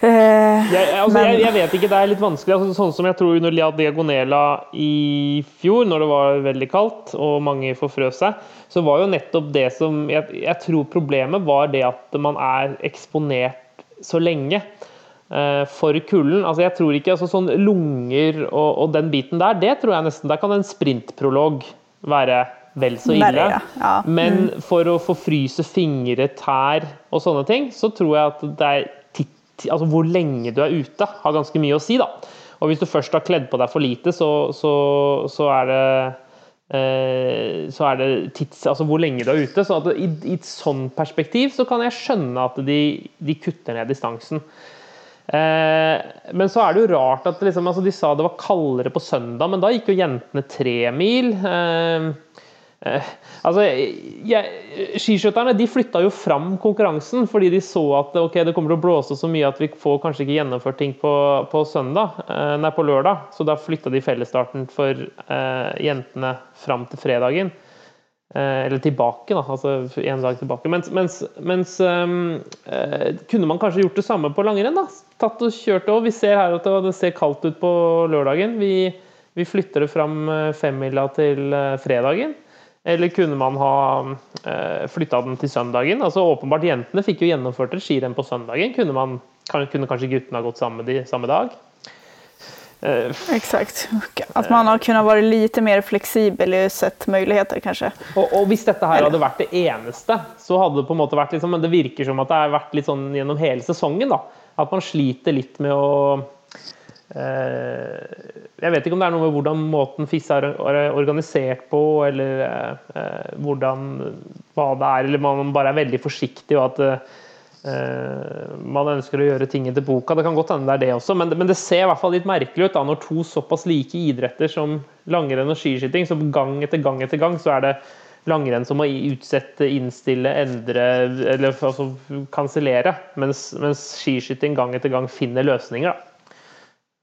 Jeg, altså, Men- jeg, jeg vet ikke, det er litt vanskelig. Altså, sånn som jeg tror under Lia Diagonela i fjor, når det var veldig kaldt og mange forfrøs seg, så var jo nettopp det som jeg, jeg tror problemet var det at man er eksponert så lenge eh, for kulden. Altså, jeg tror ikke altså, sånn lunger og, og den biten der, det tror jeg nesten Der kan en sprintprolog være vel så ille. Verre, ja. Ja. Men for å forfryse fingre, tær og sånne ting, så tror jeg at det er altså hvor lenge du er ute, har ganske mye å si. da. Og hvis du først har kledd på deg for lite, så, så, så er det eh, så er det tids, altså hvor lenge du er ute. så i, I et sånn perspektiv så kan jeg skjønne at de, de kutter ned distansen. Eh, men så er det jo rart at liksom, altså de sa det var kaldere på søndag, men da gikk jo jentene tre mil. Eh, Eh, altså, jeg, Skiskytterne de flytta jo fram konkurransen fordi de så at okay, det kommer til å blåse så mye at vi får kanskje ikke gjennomført ting på, på søndag, eh, nei, på lørdag. Så da flytta de fellesstarten for eh, jentene fram til fredagen. Eh, eller tilbake, da. Altså en dag tilbake. Mens, mens, mens eh, kunne man kanskje gjort det samme på langrenn? da? Tatt og kjørt over. Vi ser her at det ser kaldt ut på lørdagen. Vi, vi flytter det fram eh, femmila til fredagen. Eller kunne man ha eh, flytta den til søndagen? Altså åpenbart Jentene fikk jo gjennomført et skirenn på søndagen. Kunne, man, kan- kunne kanskje guttene ha gått samme, de, samme dag? Eh, Exakt. At man har kunnet være litt mer fleksibel i sett muligheter, kanskje. Og, og hvis dette her hadde vært det eneste, så hadde det på en måte vært litt sånn, men det virker som at det har vært litt sånn gjennom hele sesongen. da, At man sliter litt med å Jeg vet ikke om det er noe med hvordan måten FIS er er organisert på, eller eh, hvordan hva det er, eller man bare er veldig forsiktig og at eh, man ønsker å gjøre ting etter boka. Det kan godt hende det er det også, men det ser i hvert fall litt merkelig ut da, når to såpass like idretter som langrenn og skiskyting, så gang etter gang etter gang så er det langrenn som må utsette, innstille, endre eller altså kansellere, mens, mens skiskyting gang etter gang finner løsninger. da.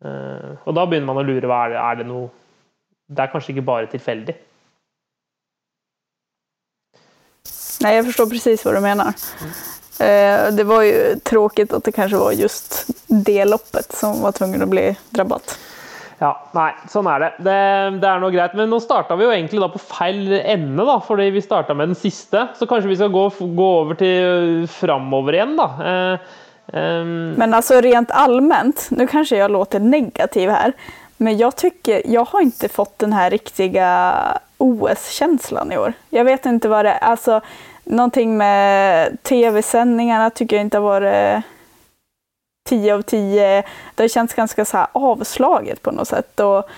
Eh, og da begynner man å lure hva er det, er det noe Det er kanskje ikke bare tilfeldig. Nei, jeg forstår precis hva du mener. Eh, det var jo tråkigt at det kanskje var just det loppet som var tvunget å bli drabbet. Ja, nei, sånn er det. det. Det er noe greit. Men nå starta vi jo egentlig da på feil ende, da, fordi vi starta med den siste. Så kanskje vi skal gå, gå over til framover igjen, da. Ehm, Men alltså rent allmänt, nu kanske jag låter negativ här, men jag tycker, jag har inte fått den här riktiga OS-känslan i år. Jag vet inte vad det är, alltså någonting med tv-sändningarna tycker jag inte har varit 10 av 10. Det har känts ganska så avslaget på något sätt. Och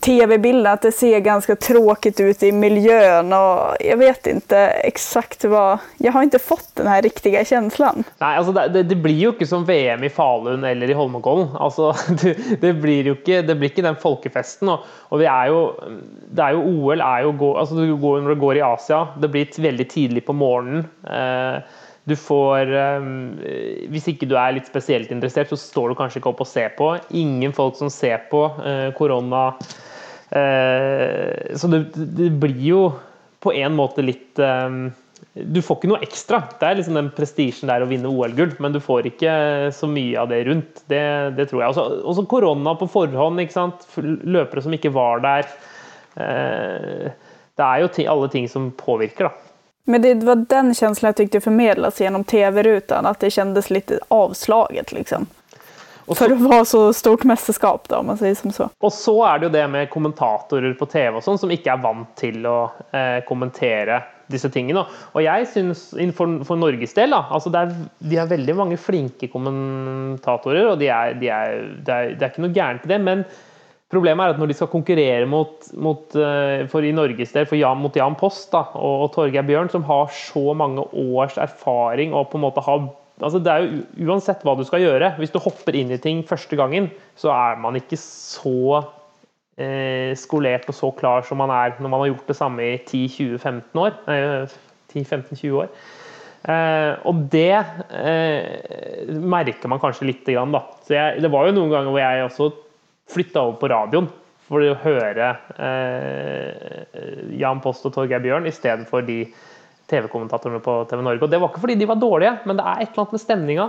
tv-bilden, att det ser ganska tråkigt ut i miljön och jag vet inte exakt vad... Jag har inte fått den här riktiga känslan. Nei, altså det, det, blir jo ikke som VM i Falun eller i Holmenkollen. Altså, <laughs> det, det blir jo ikke, det blir ikke den folkefesten. Og, og vi er jo, det er jo OL er jo gå, altså du går, Når det går i Asia, det blir veldig tidlig på morgenen. Eh, du får eh, Hvis ikke du er litt spesielt interessert, så står du kanskje ikke opp og ser på. Ingen folk som ser på. Eh, korona eh, Så det, det blir jo på en måte litt eh, du får ikke noe ekstra. Det er liksom den prestisjen der å vinne OL-gull, men du får ikke så mye av det rundt. Det, det tror jeg. Også, også korona på forhånd. ikke sant? Løpere som ikke var der. Det er jo alle ting som påvirker, da. Men det var den känslan jag tyckte förmedlas genom tv-rutan, att det kändes lite avslaget liksom. Så, För så, att vara så stort mästerskap då, om man säger som så. og så er det jo det med kommentatorer på TV og sånn, som ikke er vant til å eh, kommentere disse tingene. Og jeg syns, for, for Norges del, da, altså det er, de er veldig mange flinke kommentatorer, og de er, de er, det, er, det er ikke noe gærent i det. men Problemet er at når de skal konkurrere mot, mot, eh, for i Norges del, Jan, mot Jan Post da, og, og Torgeir Bjørn, som har så mange års erfaring og på en måte har altså det er jo Uansett hva du skal gjøre, hvis du hopper inn i ting første gangen, så er man ikke så eh, skolert og så klar som man er når man har gjort det samme i 10-20-15 år. Eh, 10-15-20 år. Eh, og det eh, merker man kanskje lite grann, da. Jeg, det var jo noen ganger hvor jeg også flytta over på radioen for å høre eh, Jan Post og Torgeir Bjørn i stedet for de TV-kommentatorene på TV Norge. Og det var ikke fordi de var dårlige, men det er et eller annet med stemninga.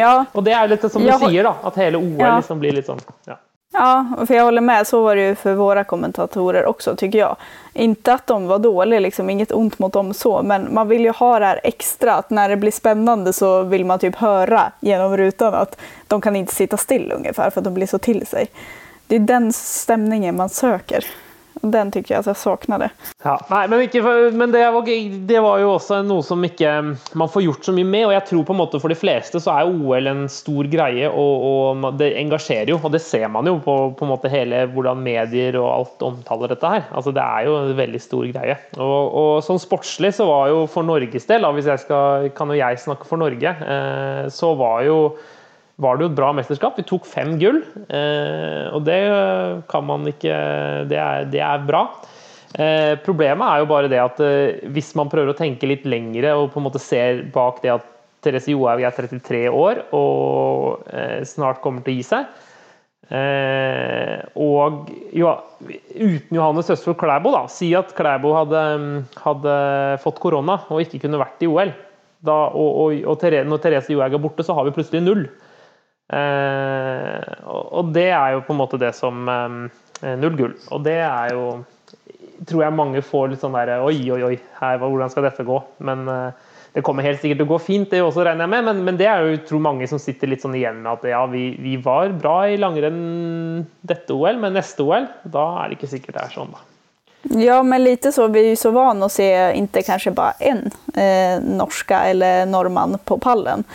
Ja. Og det er litt som du Ja. sier, da, at hele OL liksom blir litt sånn ja. Ja, för jag håller med. Så var det ju för våra kommentatorer också tycker jag. Inte att de var dåliga, liksom, inget ont mot dem så, men man vill ju ha det här extra att när det blir spännande så vill man typ höra genom rutan att de kan inte sitta still ungefär för de blir så till sig. Det är den stämningen man söker. Den tycker jag att jag saknade. Ja, nei, men, ikke, men det, var, det var jo også noe som ikke man får gjort så mye med. Og jeg tror på en måte for de fleste så er OL en stor greie, og, og det engasjerer jo. Og det ser man jo på, på en måte hele hvordan medier og alt omtaler dette her. Altså Det er jo en veldig stor greie. Og, og sånn sportslig så var jo for Norges del, da, hvis jeg kan jo jeg snakke for Norge, eh, så var jo var det jo et bra mesterskap. Vi tok fem gull, eh, og det kan man ikke Det er, det er bra. Eh, problemet er jo bare det at eh, hvis man prøver å tenke litt lengre og på en måte ser bak det at Therese Johaug er 33 år og eh, snart kommer til å gi seg eh, Og jo, uten Johannes Østfold Klæbo, da, si at Klæbo hadde, hadde fått korona og ikke kunne vært i OL. Da, og, og, og Therese, når Therese Johaug er borte, så har vi plutselig null. Eh, og, det er jo på en måte det som eh, Null gull. Og det er jo Tror jeg mange får litt sånn der Oi, oi, oi, her, hvordan skal dette gå? Men eh, det kommer helt sikkert til å gå fint, det også, regner jeg med. Men, men det er jo tror mange som sitter litt sånn igjen med at ja, vi, vi var bra i langrenn dette OL, men neste OL, da er det ikke sikkert det er sånn, da. Ja, men lite så. Vi er jo så vant å se, ikke kanskje bare en eh, norske eller nordmann på pallen.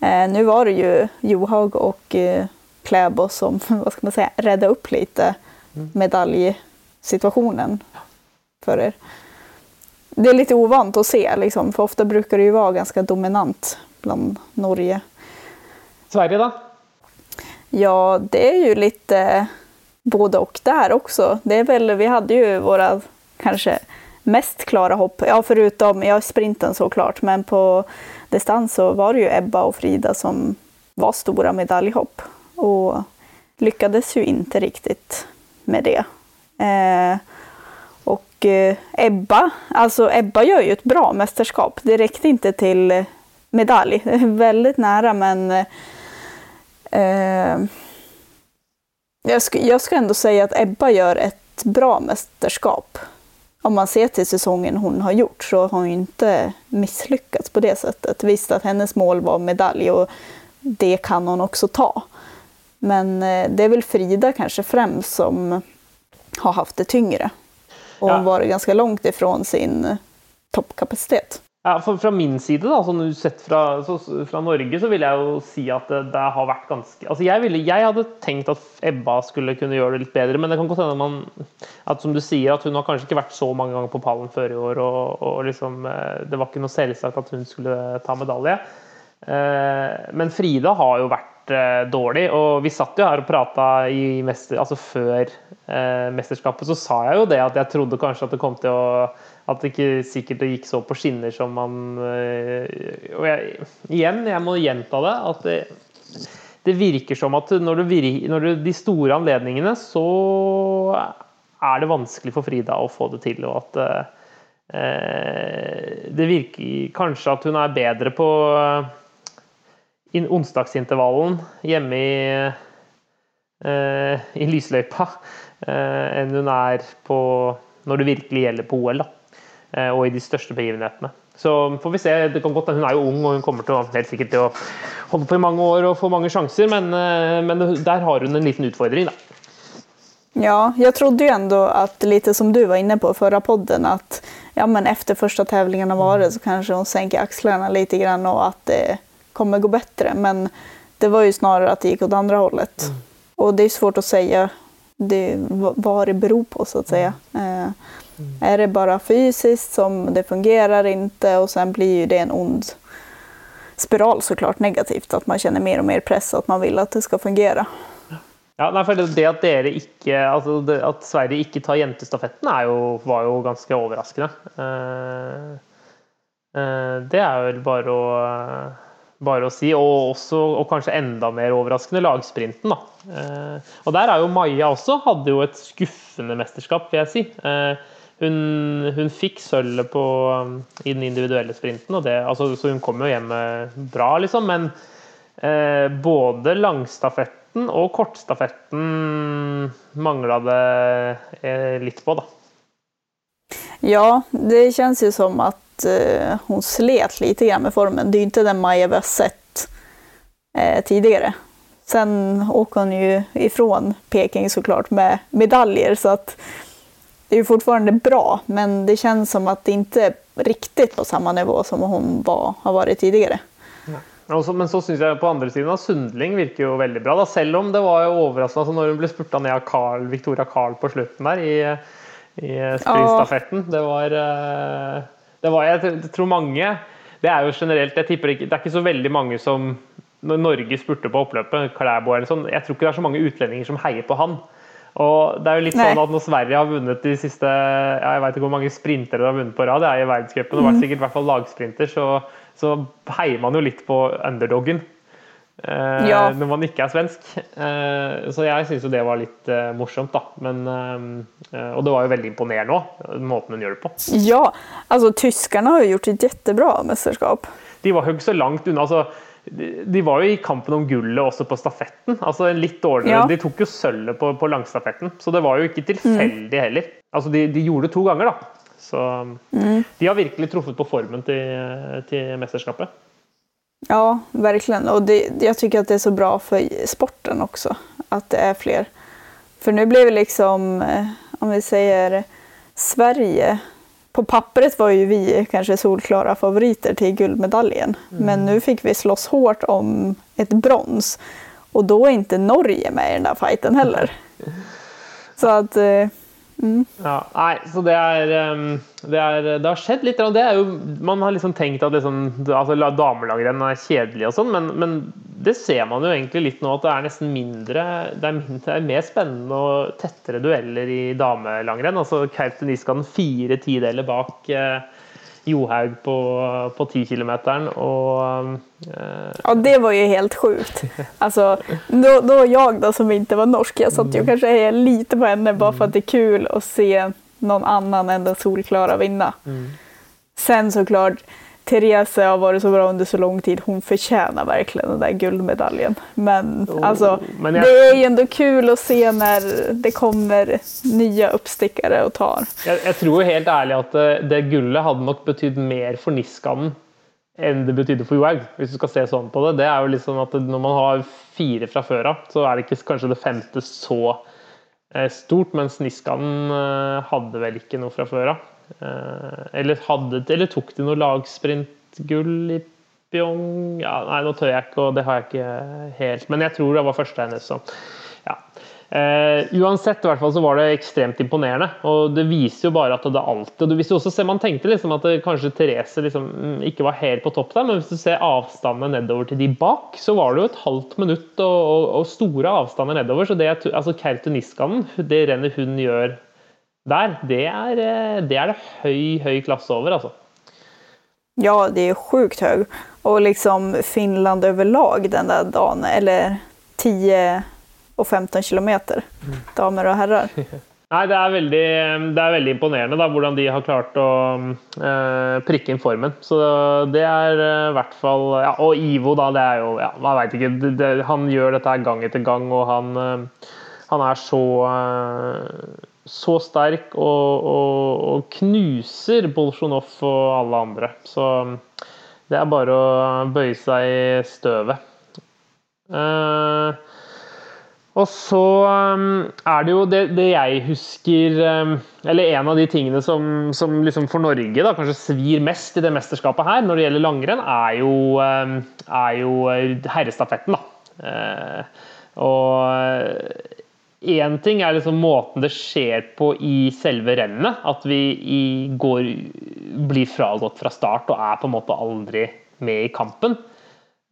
Eh, nu var det ju Johaug och eh, Kläbo som, <laughs> vad ska man säga, räddade upp lite medaljsituationen för er. Det är lite ovant att se, liksom, för ofta brukar det ju vara ganska dominant bland Norge. Sverige, da? Ja, det är ju lite både och där också. Det är väl, vi hade ju våra kanske mest klara hopp, ja förutom ja, sprinten såklart, men på distans så var det ju Ebba och Frida som var stora medaljhopp och lyckades ju inte riktigt med det. Eh, och eh, Ebba, alltså Ebba gör ju ett bra mästerskap. Det räckte inte till medalj. <laughs> Väldigt nära men eh, jag, sk jag ska ändå säga Ebba gör ett bra mästerskap. Om man ser till säsongen hon har gjort så har hon ikke inte misslyckats på det sättet. Visst att hennes mål var medalj och det kan hon också ta. Men eh, det är väl Frida kanske främst som har haft det tyngre. Och Ja. varit ganska långt ifrån sin toppkapasitet. toppkapacitet. Ja, Fra min side, da, sånn sett fra, så, fra Norge, så vil jeg jo si at det, det har vært ganske altså jeg, ville, jeg hadde tenkt at Ebba skulle kunne gjøre det litt bedre, men det kan godt hende man at som du sier, at hun har kanskje ikke vært så mange ganger på pallen før i år. og, og liksom, eh, Det var ikke noe selvsagt at hun skulle ta medalje. Eh, Men Frida har jo vært eh, dårlig, og vi satt jo her og prata mester, altså før eh, mesterskapet, så sa jeg jo det at jeg trodde kanskje at det kom til å At det ikke sikkert det gikk så på skinner som man eh, Og jeg, igjen, jeg må gjenta det, at det, det virker som at når, du... når de store anledningene, så er det vanskelig for Frida å få det til. og at eh, det virker kanskje at hun er bedre på eh, onsdagsintervallen hjemme i, eh, i lysløypa enn hun er på når det virkelig gjelder på OL. da og i de største begivenhetene. Så får vi se. det kan godt, Hun er jo ung og hun kommer til å, helt sikkert til å holde på i mange år og få mange sjanser, men, eh, men der har hun en liten utfordring. da. Ja, jag trodde ju ändå att lite som du var inne på förra podden att ja, men efter första tävlingarna varit så kanske hon sänker axlarna lite grann och att det kommer gå bättre. Men det var ju snarare att det gick åt andra hållet. Och det är svårt att säga det, vad det beror på så att säga. Eh, Är det bara fysiskt som det fungerar inte och sen blir ju det en ond spiral såklart negativt. Att man känner mer och mer press att man vill att det ska fungera. Ja, nei, for det, at dere ikke, altså det, at Sverige ikke tar jentestafetten, jo, var jo ganske overraskende. Uh, uh, det er vel bare å, bare å si. Og, også, og kanskje enda mer overraskende lagsprinten. Da. Uh, og der er jo Maja også hadde jo et skuffende mesterskap, vil jeg si. Eh, Hun, hun fikk sølvet på, i den individuelle sprinten, det, altså, så hun kom jo hjem bra, liksom. Men eh, både langstafetten og kortstafetten mangla det eh, litt på, da. Ja, det känns ju som att eh, hon slet grann med formen. Det är ju inte den Maja vi har sett eh, tidigare. Sen åker hon ju ifrån Peking såklart med medaljer så att det är ju fortfarande bra men det känns som att det inte riktigt på samma nivå som hon var, har varit tidigare. Ja. Men så syns jeg på andre siden at Sundling virker jo veldig bra. Da. Selv om det var overraskende altså når hun ble spurta ned av Carl, Victoria Carl på slutten der i, i sprintstafetten. Det var, eh, det var Jeg tror mange Det er jo generelt jeg tipper ikke, Det er ikke så veldig mange som når Norge spurte på oppløpet, Klæbo eller sånn, jeg tror ikke det er så mange utlendinger som heier på han. Og det er jo litt sånn at Når Sverige har vunnet de siste ja, jeg vet ikke hvor mange sprintere de har vunnet på rad, det er i verdenscupen, og mm. sikkert i hvert fall lagsprinter, så, så, heier man jo litt på underdogen. Eh, ja. Når man ikke er svensk. Eh, så jeg syns jo det var litt eh, morsomt, da. Men, eh, og det var jo veldig imponerende òg, måten hun gjør det på. Ja, altså tyskerne har jo gjort et kjempebra mesterskap. De var jo ikke så langt unna. altså de var jo i kampen om gullet også på stafetten. altså litt dårligere. Ja. De tok jo sølvet på, på, langstafetten, så det var jo ikke tilfeldig mm. heller. Altså, de, de, gjorde det to ganger, da. Så mm. de har virkelig truffet på formen til, til mesterskapet. Ja, virkelig. Og det, jeg syns det er så bra for sporten også, at det er flere. For nå blir vi liksom, eh, om vi sier Sverige på pappret var ju vi kanske solklara favoriter till guldmedaljen. Mm. Men nu fick vi slåss hårt om ett brons. Och då är inte Norge med i den där fighten heller. <laughs> Så at eh, mm. Ja, nei, så det er, det er Det har skjedd litt. Det er jo, man har liksom tenkt at liksom, altså, damelagrenn er kjedelig og sånn, men, men, det ser man jo egentlig litt nå at det er nesten mindre Det er, mindre, det er mer spennende og tettere dueller i damelangrenn. Altså Kautokeino-Niskanen fire tideler bak eh, Johaug på, på 10 km. Og eh, Ja, det var jo helt sjukt. Alltså, då, då jag då som ikke var norsk, jeg satt jo kanskje kanskje lite på henne bare for at det er kul å se noen annen enn den solklara vinne. Mm. Sen såklart Therese har vært så bra under så lang tid. Hun fortjener virkelig den der gullmedaljen. Men oh, altså, men jeg... det er jo ändå kul å se når det kommer nye oppstikkere og tar. Jeg, jeg, tror helt ærlig at det, eh, det gullet hadde nok betydd mer for Niskanen enn det betydde for Johaug, hvis du skal se sånn på det. Det er jo sånn at Når man har fire fra før av, så er det ikke kanskje det femte så eh, stort, mens Niskanen eh, hadde vel ikke noe fra før av. Eh, eller, hadde, eller tok de noe lagsprintgull i Pyong? Ja, nei, nå tør jeg ikke, og det har jeg ikke helt. Men jeg tror det var første hennes. Så. Ja. Uh, uansett, i hvert fall så var det ekstremt imponerende. Og det viser jo bare at det alltid hvis du også ser, Man tenkte liksom at kanskje Therese liksom mm, ikke var helt på topp der, men hvis du ser avstandene nedover til de bak, så var det jo et halvt minutt og, og, og store avstander nedover. Så det, altså Kertu Niskanen, det rennet hun gjør der, det er, eh, det er det høy, høy klasse over, altså. Ja, det er sjukt høy. Og liksom Finland overlag den der dagen, eller 10 og 15 kilometer, damer og herrer. <laughs> Nei, det er, veldig, det er veldig, imponerende da, hvordan de har klart å eh, prikke inn formen. Så det er eh, hvert fall ja, Og Ivo, da. Det er jo ja, Man vet ikke, det, det, Han gjør dette gang etter gang, og han, eh, han er så eh, så sterk og, og, og, knuser Bolsjunov og alle andre. Så det er bare å bøye seg i støvet. Uh, og så um, er det jo det, det, jeg husker um, Eller en av de tingene som, som liksom for Norge da, kanskje svir mest i det mesterskapet her, når det gjelder langrenn, er jo, um, er jo herrestafetten. da. Uh, og Én ting er liksom måten det skjer på i selve rennet. At vi i går blir fragått fra start og er på en måte aldri med i kampen.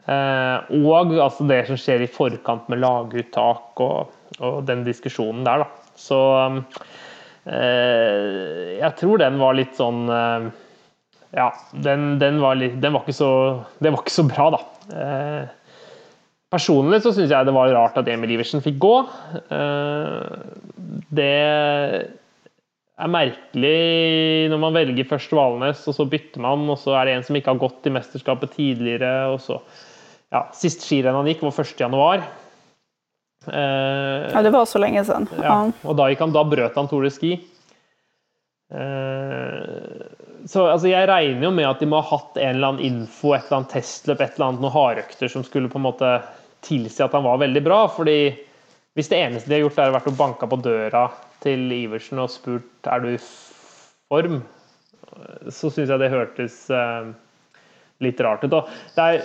Eh, og altså det som skjer i forkant med laguttak og, og den diskusjonen der, da. Så eh, jeg tror den var litt sånn eh, Ja, den, den, var litt, den, var ikke så, den var ikke så bra, da. Personlig så syns jeg det var rart at Emil Iversen fikk gå. Eh, det er merkelig når man velger først Valnes, og så bytter man, og så er det en som ikke har gått i mesterskapet tidligere. og så ja, Sist skirenn han gikk, var 1.1. Eh, ja, det var så lenge siden. Ja, og da, han, da brøt han Tour de Ski. Eh, så altså, jeg regner jo med at de må ha hatt en eller annen info, et eller annet testløp, et eller annet noen hardøkter som skulle på en måte tilsi at han var veldig bra. fordi hvis det eneste de har gjort, er vært å banke på døra til Iversen og spurt er du i form, så syns jeg det hørtes eh, litt rart ut. Er,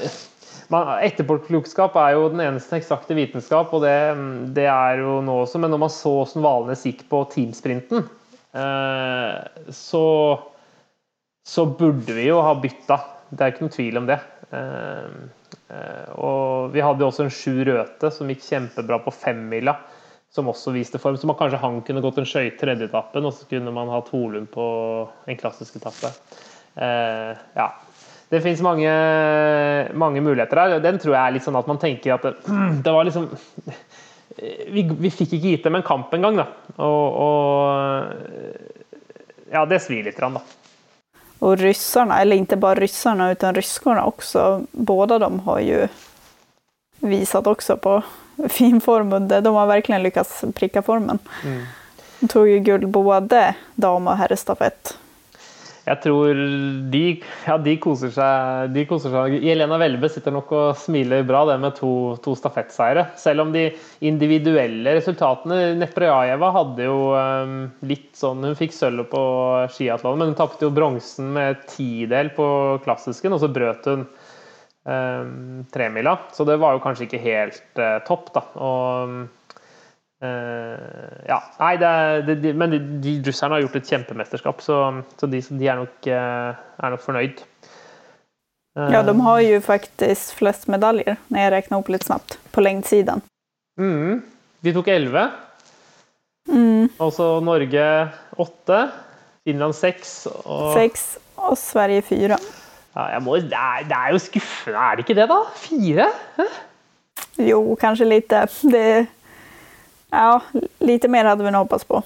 etterpåklokskap er jo den eneste eksakte vitenskap, og det, det, er jo nå også. Men når man så hvordan Valnes gikk på teamsprinten, eh, så, så burde vi jo ha bytta. Det er ikke noen tvil om det. Eh, eh og vi hadde jo også en Sju Røthe som gikk kjempebra på femmila som også viste form. Så man, kanskje han kunne gått en skøyte tredjeetappen, og så kunne man hatt Holund på en klassisk etappe. Eh, ja. Det fins mange, mange, muligheter her. Den tror jeg er litt sånn at man tenker at det, <clears throat> det var liksom vi, vi, fikk ikke gitt dem en kamp engang, da. Og, og, Ja, det svir litt, da. Og ryssarna, eller ikke bare ryssarna utan ryskorna også, båda de har jo visat också på <laughs> fin form. De har verkligen lyckats pricka formen. Mm. De tog ju guld både dam og herrestafett. Jeg tror de, ja, de, koser seg, de koser seg. Jelena Welbe sitter nok og smiler bra det med to, to stafettseiere. Selv om de individuelle resultatene Neprajajeva hadde jo um, litt sånn Hun fikk sølvet på skiatlonen, men hun tapte jo bronsen med tidel på klassisken, og så brøt hun um, tremila. Så det var jo kanskje ikke helt uh, topp, da. Og uh, ja, nei, det, det, de, men de, de russerne har gjort et kjempemesterskap, så, så de, de, er, nok, uh, er nok fornøyd. Ja, de har jo faktisk flest medaljer, når jeg regner opp litt snabbt, på lengdsiden. Mm. De tok elleve. Mm. Og så Norge åtte. Finland seks. Og... Seks, og Sverige fire. Ja, må, det, er, det, er, jo skuffende, er det ikke det, da? Fire? Hæ? Jo, kanskje litt. Det, ja, lite mer hadde vi håpet på.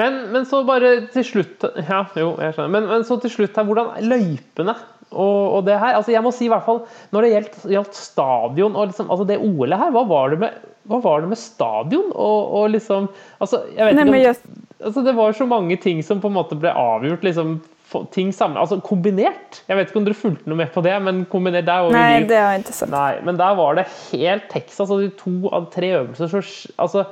Men, men, så bare til slutt Ja, jo, jeg skjønner. Men, men så til slutt her, hvordan løypene og, og, det her altså Jeg må si i hvert fall når det gjaldt, gjaldt stadion og liksom, altså det OL-et her, hva var det med, var det med stadion og, og, liksom altså, jeg vet Nei, ikke om, just... altså, Det var så mange ting som på en måte ble avgjort liksom ting sammen, altså kombinert. Jeg vet ikke om dere fulgte noe med på det, men kombinert der var Nei, det var interessant. Nei, men der var det helt Texas. Altså de to av tre øvelser så altså,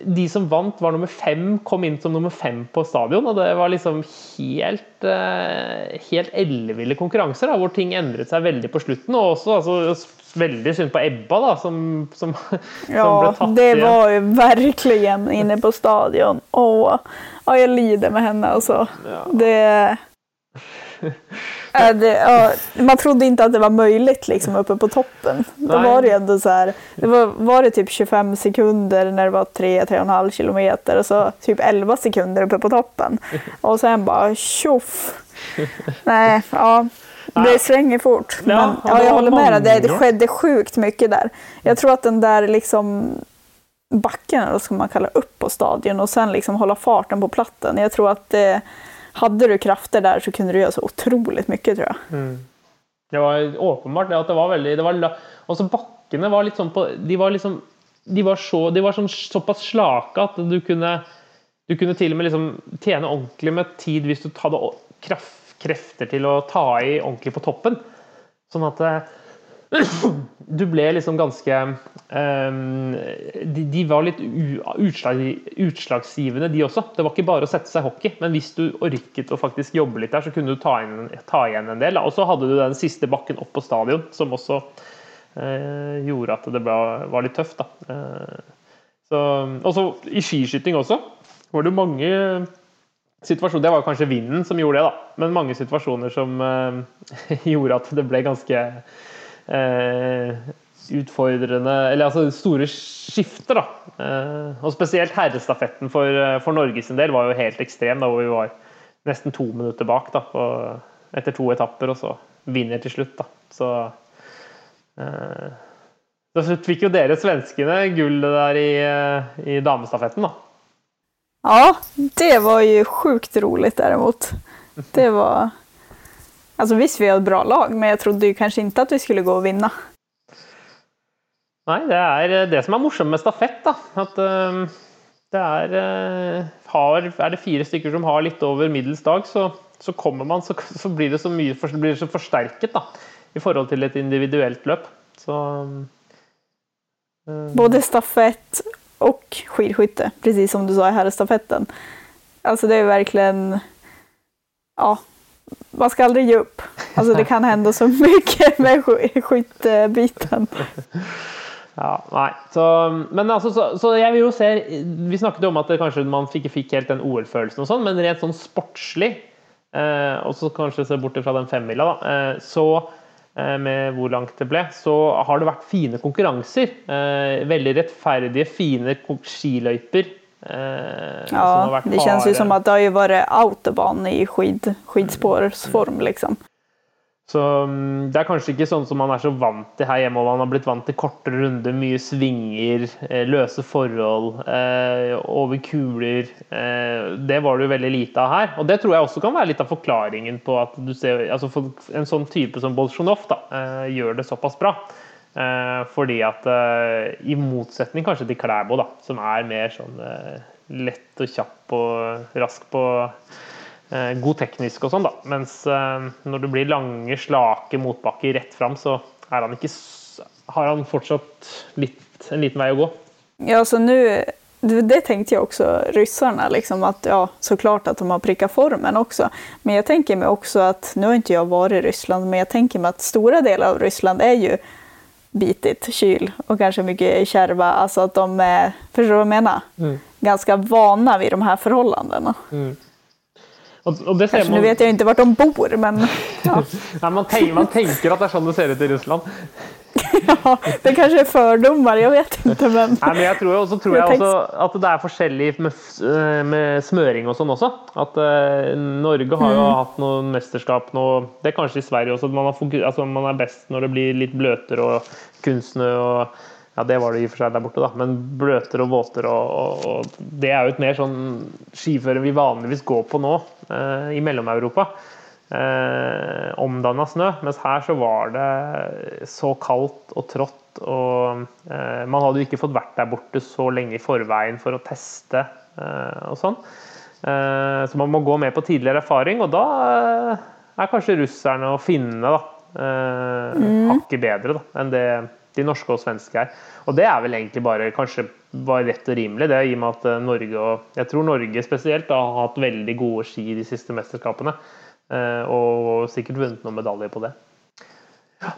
De som vant, var nummer fem, kom inn som nummer fem på stadion. Og det var liksom helt uh, helt elleville konkurranser, da, hvor ting endret seg veldig på slutten. Og også altså, veldig synd på Ebba, da, som, som, <laughs> ja, som ble tatt det var jo virkelig inne på stadion. Å, jeg lider med henne, altså. Ja. Det, <laughs> det ja, man trodde ikke at det var möjligt liksom, oppe på toppen. Da var det ändå så här, det var, var det typ 25 sekunder når det var 3-3,5 kilometer og så typ 11 sekunder oppe på toppen. Og sen bare tjoff. Nej, ja. Det svänger fort. Men, ja, ja, jag håller med dig. Det, det skedde sjukt mycket där. Jag tror att den där liksom backen, eller ska man kalla upp på stadion och sen liksom hålla farten på platten. Jag tror att det, hade du krafter der, så kunne du gjøre så utrolig mye, tror jeg. Mm. Det var åpenbart det at det var veldig det var, Også bakkene var litt sånn på De var liksom De var, så, de var sånn, såpass slake at du kunne Du kunne til og med liksom tjene ordentlig med tid hvis du hadde kraft krefter til å ta i ordentlig på toppen. Sånn at eh, du ble liksom ganske um, de, de, var litt utslag, utslagsgivende, de også. Det var ikke bare å sette seg hockey, men hvis du orket å faktisk jobbe litt der, så kunne du ta, inn, ta igjen en del. Og så hadde du den siste bakken opp på stadion, som også uh, gjorde at det ble, var litt tøft. Da. Uh, så, også i skiskyting også var det mange situasjoner Det var kanskje vinden som gjorde det, da. Men mange situasjoner som uh, <laughs> gjorde at det ble ganske utfordrende Eller altså store skifter, da. Uh, og spesielt herrestafetten for, for Norge del var jo helt ekstrem, da hvor vi var nesten to minutter bak da, på, etter to etapper, og så vinner til slutt. da. Så så fikk jo dere svenskene gullet der i, i damestafetten, da. Ja, det var jo sjukt roligt derimot. Det var... Alltså hvis vi har ett bra lag, men jeg trodde kanskje ikke at att vi skulle gå og vinne. Nei, det er eh, det som er morsomt med stafett. da, at uh, det er, uh, har, er det fire stykker som har litt over middels dag, så, så kommer man, så, <laughs> så blir det så mye blir det så forsterket da, i forhold til et individuelt løp. Så Både stafett og skidskytte, precis som du sa i herrstafetten. Alltså det är verkligen... Ja, man ska aldrig ge upp. Alltså det kan hända så mycket med sk- skyttebiten. <laughs> Ja, nei. Så, men altså, så, så jeg vil jo se Vi snakket om at kanskje man ikke fikk helt den OL-følelsen, og sånn, men rent sånn sportslig, eh, og så kanskje se bort fra den femmila, da, eh, så eh, med hvor langt det ble, så har det vært fine konkurranser. Eh, veldig rettferdige, fine skiløyper. Eh, Ja, det känns ju som att det har ju varit autobahn i skid, skidspårsform liksom. Så mm, det er kanskje ikke sånn som man er så vant til her hjemme. og Man har blitt vant til korte runder, mye svinger, eh, løse forhold, eh, over kuler. Eh, det var det jo veldig lite av her. Og det tror jeg også kan være litt av forklaringen på at du ser altså En sånn type som Bolsjunov eh, gjør det såpass bra. Eh, fordi at eh, i motsetning kanskje til Klæbo, da, som er mer sånn eh, lett og kjapp og rask på god teknisk og sånn, da. Mens når det blir lange, slake motbakker rett fram, så er han ikke har han fortsatt litt, en liten vei å gå. Ja, så nå det tenkte jeg også ryssarna, liksom att ja, såklart att de har prickat formen också. Men jeg tenker meg også at, nu har ikke jeg vært i Ryssland, men jeg tenker meg at store deler av Ryssland er ju bitigt, kyl och kanske mycket kärva. Alltså att de är, förstår du vad jag menar? Ganska vana vid de här förhållandena. Mm. Och, och det ser Kanske, nu man, vet jag inte vart de bor, men ja, <laughs> nei, man, tenker, man tenker at det er sånn det ser ut i Russland. <laughs> <laughs> ja, det kanskje är fordommer, jeg vet ikke, Men Nei, men jeg tror også tror Jeg også at det er forskjellig med, eh, med smøring og sånn også. At uh, Norge har jo hatt noen mesterskap nå Det er kanskje i Sverige også. at Man, har altså, man er best når det blir litt bløtere og kunstsnø og Ja, det var det i og for seg der borte, da, men bløtere og våtere og, og, og Det er jo et mer sånn skiføre vi vanligvis går på nå, eh, i Mellom-Europa. Eh, Omdanna snø. Mens her så var det så kaldt og trått, og eh, man hadde jo ikke fått vært der borte så lenge i forveien for å teste eh, og sånn. Eh, så man må gå med på tidligere erfaring, og da eh, er kanskje russerne og finnene da, eh, hakket bedre da, enn det de norske og svenske er. Og det er vel egentlig bare kanskje var rett og rimelig, det i og med at eh, Norge og jeg tror Norge spesielt har hatt veldig gode ski de siste mesterskapene. Eh, Og sikkert vunnet noen medaljer på det. Ja.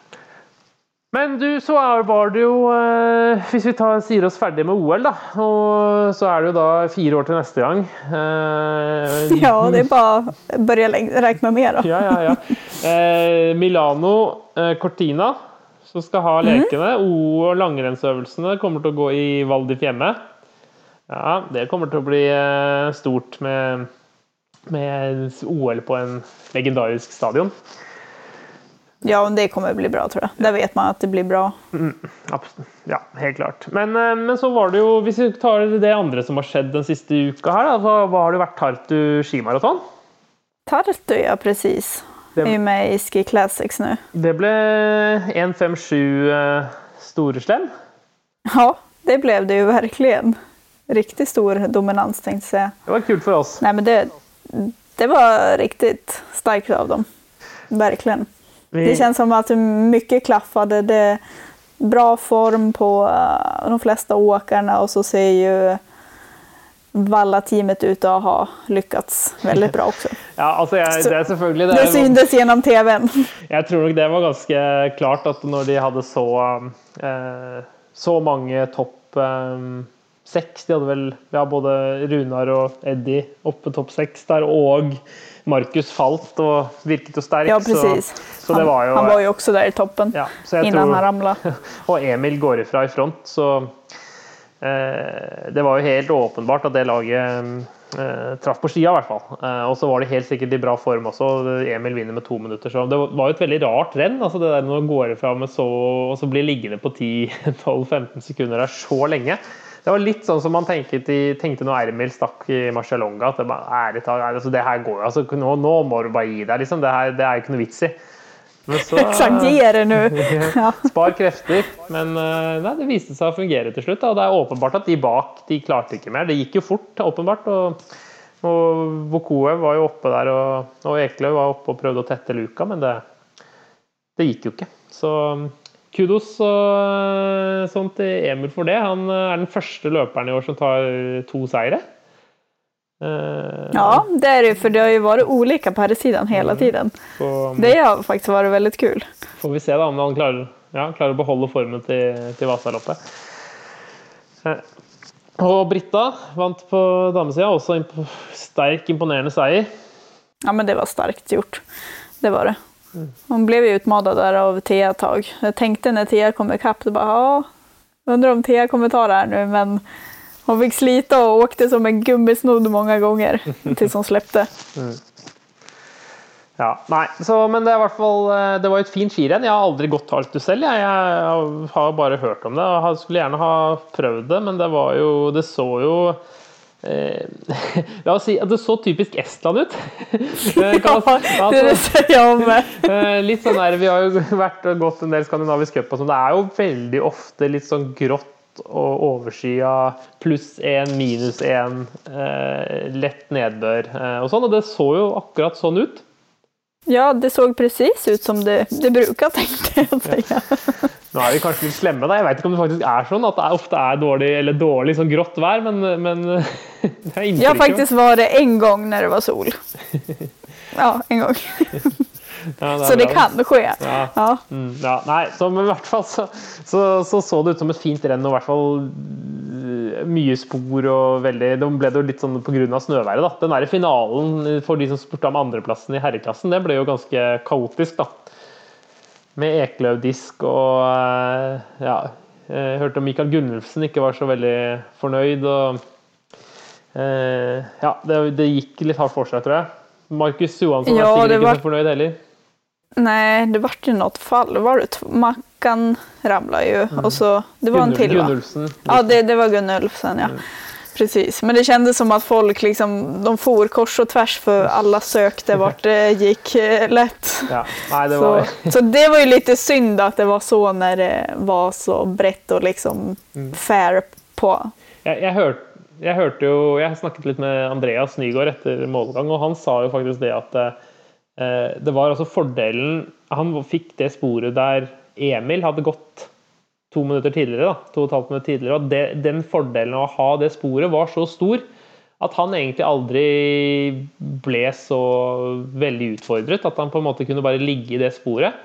Men du, så er, var det jo eh, Hvis vi tar, sier oss ferdig med OL, da. Og så er det jo da fire år til neste gang. Eh, <laughs> ja, det er bare å begynne å regne med mer, da. ja, ja, ja. Eh, Milano eh, Cortina, som skal ha lekene. O- og langrennsøvelsene kommer til å gå i Val di Fiemme. Ja, det kommer til å bli eh, stort med, med OL på en legendarisk stadion. Ja, men det kommer å bli bra tror jeg. Där vet man at det blir bra. Abs- Ja, helt klart. Men, eh, men så var det jo, hvis vi tar det andre som har skjedd den siste uka her, da, så hva har det vært Tartu skimaraton? Tartu, ja precis. Det- er med i Ski Classics nå. Det ble 1.57 eh, Storeslem. Ja, det ble det jo virkelig. Riktig stor dominans tenkte jeg. Det var kult for oss. Nei, men det, det var riktigt starkt av dem. Verkligen. Vi- Det känns som att mycket klaffade. Det bra form på eh, de flesta åkarna och så ser ju Valla-teamet ut att ha lyckats väldigt bra också. <laughs> Ja, alltså jeg, det er det Det syntes genom tvn. <laughs> Jeg tror nok det var ganske klart at når de hadde så eh, så mange topp eh, seks De hadde vel ja, både Runar og Eddie oppe topp seks der, og Markus falt og virket jo sterk. Ja, presis. Så, så det var jo, han, han var jo også der i toppen ja, innan tror- han ramla. <laughs> og Emil går ifra i front, så eh, Det var jo helt åpenbart at det laget eh, traff på skia, i hvert fall. Eh, og så var de helt sikkert i bra form også. Emil vinner med to minutter, så det var jo et veldig rart renn. altså det der Når man går ifra med så, og så blir liggende på 10-12-15 <laughs> sekunder der så lenge. Det var litt sånn som man tenkte, tenkte når Ermil stakk i Marcialonga. At det bare, ærlig altså, det her går jo, altså, nå, nå må du bare gi deg, liksom. Det, her, det er jo ikke noe vits i. Men så Exakt, ge det nå! Spar krefter. Men eh, nei, det viste seg å fungere til slutt. Da. Og det er åpenbart at de bak de klarte ikke mer. Det gikk jo fort, åpenbart. Og, og Vokoe var jo oppe der, og, og Ekeløv var oppe og prøvde å tette luka, men det, det gikk jo ikke. Så kudos og sånt til Emil for det. Han er den første løperen i år som tar to seire. Eh, ja, det är det ju, för det har ju varit olika på herrsidan hela tiden. Så Det har faktiskt varit väldigt kul. får vi se da om han klarer, ja, klarer å beholde formen til, til Vasaloppet. Eh, Og Britta vant på damesida. Også imp sterk, imponerende seier. Ja, men det var sterkt gjort. Det var det. Hon blev ju utmanad där av Thea ett tag. Jag tänkte när Thea kom ikapp, då bara, ja, undrar om Thea kommer ta det här nu, men hon fick slita och åkte som en gummisnodd många gånger <laughs> tills hon släppte. Ja, nei, så, Men det fall eh, Det var et fint skirenn. Jeg har aldri gått Altu selv. Jeg, jeg har bare hørt om det. Jeg skulle gjerne ha prøvd det, men det var jo Det så jo <laughs> La oss si at det så typisk Estland ut. <laughs> Eh. <laughs> Eh, Litt sånn der, Vi har jo vært og gått en del skandinavisk cup, og sånn. det er jo veldig ofte litt sånn grått og overskya, pluss én, minus én, eh, lett nedbør eh, og sånn. Og det så jo akkurat sånn ut. Ja, det såg presis ut som det, det bruker, tenkte jeg. Ja. Nå er vi kanskje litt slemme, da. Jeg vet ikke om det faktisk er sånn at det ofte er dårlig eller dårlig sånn grått vær, men, men <laughs> det er Jag inntrykket. faktiskt var det en gang når det var sol. <laughs> Ja, en gång. <laughs> Ja, Så det bra. kan skje. Ja. Ja. Mm, nei, så, men i hvert fall så, så, så så det ut som et fint renn, og i hvert fall øh, mye spor og veldig De ble det jo litt sånn pga. snøværet, da. Den der finalen for de som spurte om andreplassen i herreklassen, det ble jo ganske kaotisk, da. Med Ekeløv-disk og øh, ja Jeg hørte om Mikael Gunnulfsen ikke var så veldig fornøyd. og Ja, det, det gikk litt hardt for seg, tror jeg. Markus Johansson ja, var sikkert det ikke var- så fornøyd heller. Nej, det vart ju något fall. Var det Mackan ramlade ju och så det var en Gunnul- till va? Gunnulfsen. Ja, det, det var Gunnulfsen ja. Precis, men det kändes som att folk liksom, de for kors och tvärs för alla sökte <laughs> vart det gick eh, lätt. Ja, nei, det var Så, så det var ju lite synd att det var så när det var så brett och liksom Mm. fair på. jeg, jeg, hørte, jeg hørte jo Jeg snakket litt med Andreas Nygaard etter målgang, og han sa jo faktisk det at eh, det var altså fordelen Han fikk det sporet der Emil hadde gått to minutter tidligere, da, to og et halvt minutter tidligere, og det, den fordelen av å ha det sporet var så stor at han egentlig aldri ble så veldig utfordret. At han på en måte kunne bare ligge i det sporet.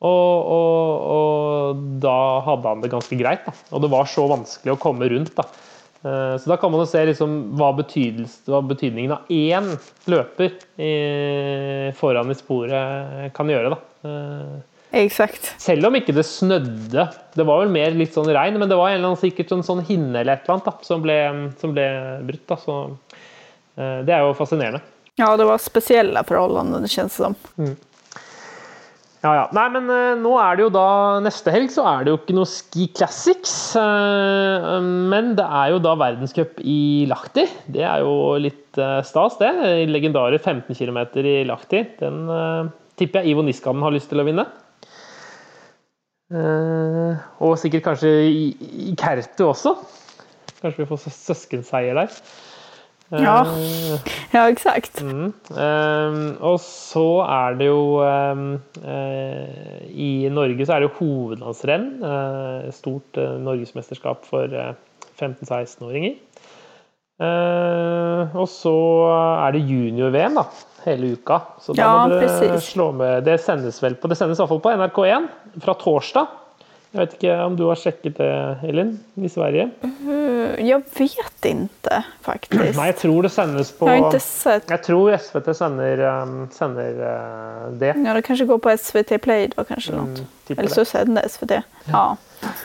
Og, og, og da hadde han det ganske greit. Da. Og det var så vanskelig å komme rundt. Da. Eh, Så da kan man jo se liksom hva, hva betydningen av én løper i, foran i sporet kan gjøre. Da. Eh, Exakt. Selv om ikke det snødde. Det var vel mer litt sånn regn, men det var en eller annen sikkert en sånn hinne eller et eller annet da, som, ble, som ble brutt. Da. Så, eh, det er jo fascinerende. Ja, det var spesielle forholdene, det kjennes som. Ja, ja. Nei, men uh, nå er det jo da Neste helg så er det jo ikke noe Ski Classics. Uh, men det er jo da verdenscup i Lahti. Det er jo litt uh, stas, det. Legendare 15 km i Lahti. Den tipper jeg Ivo Niskanen har lyst til å vinne. Og sikkert kanskje i, i Kertu også. Kanskje vi får søskenseier der. Ja. Eh, Ja, exakt. Mm. Ehm, og så er det jo ehm, uh, I Norge så er det jo hovedlandsrenn. Uh, stort uh, norgesmesterskap for eh, 15-16-åringer. Eh, og så er det junior-VM da, hele uka. Så da Ja, må dere precis. slå med Det sendes vel på Det sendes i hvert fall på NRK1 fra torsdag. Jeg vet ikke om du har sjekket det, Elin, i Sverige? Uh, Jag vet inte faktiskt. Nei, jeg tror det sendes på Jag har inte sett. Jeg tror SVT sender, um, sänder uh, det. Ja, det kanske går på SVT Play då kanske. Mm, något. Eller det. så sänder SVT. Ja.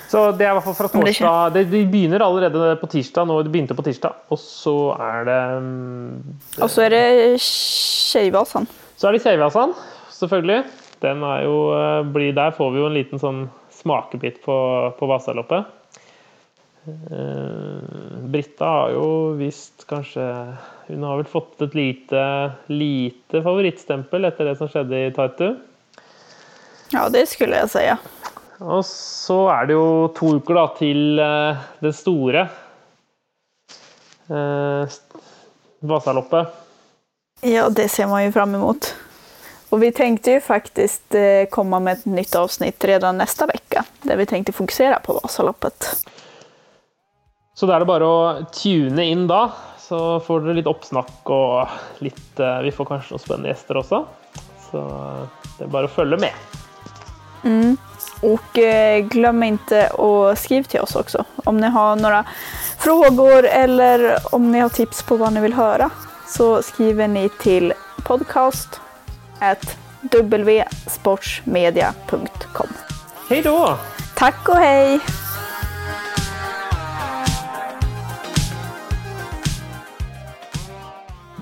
Så det er i hvert fall fra det torsdag. Det, de begynner allerede på tirsdag. Nå, det begynte på tirsdag. Og så er det mm, Och så är det Tjejvasan. Så er det Kjeivasan, selvfølgelig. Den er jo, blir, der får vi jo en liten sånn smakebit på, på Vasaloppet. Eh, Britta har jo visst kanskje Hun har vel fått et lite, lite favorittstempel etter det som skjedde i Tartu. Ja, det skulle jeg si. Og så er det jo to uker da, til eh, det store eh, Vasaloppet. Ja, det ser man jo fram imot. Og vi tenkte jo faktisk komme med et nytt avsnitt redan neste uke, der vi tenkte fokusere på Vasaloppet. Så da er det bare å tune inn da, så får dere litt oppsnakk og litt eh, Vi får kanskje noen spennende gjester også. Så det er bare å følge med. Och eh, glöm inte att skriva till oss också om ni har några frågor eller om ni har tips på vad ni vill höra. Så skriver ni till podcast at wsportsmedia.com. Hei da! Tack och hej!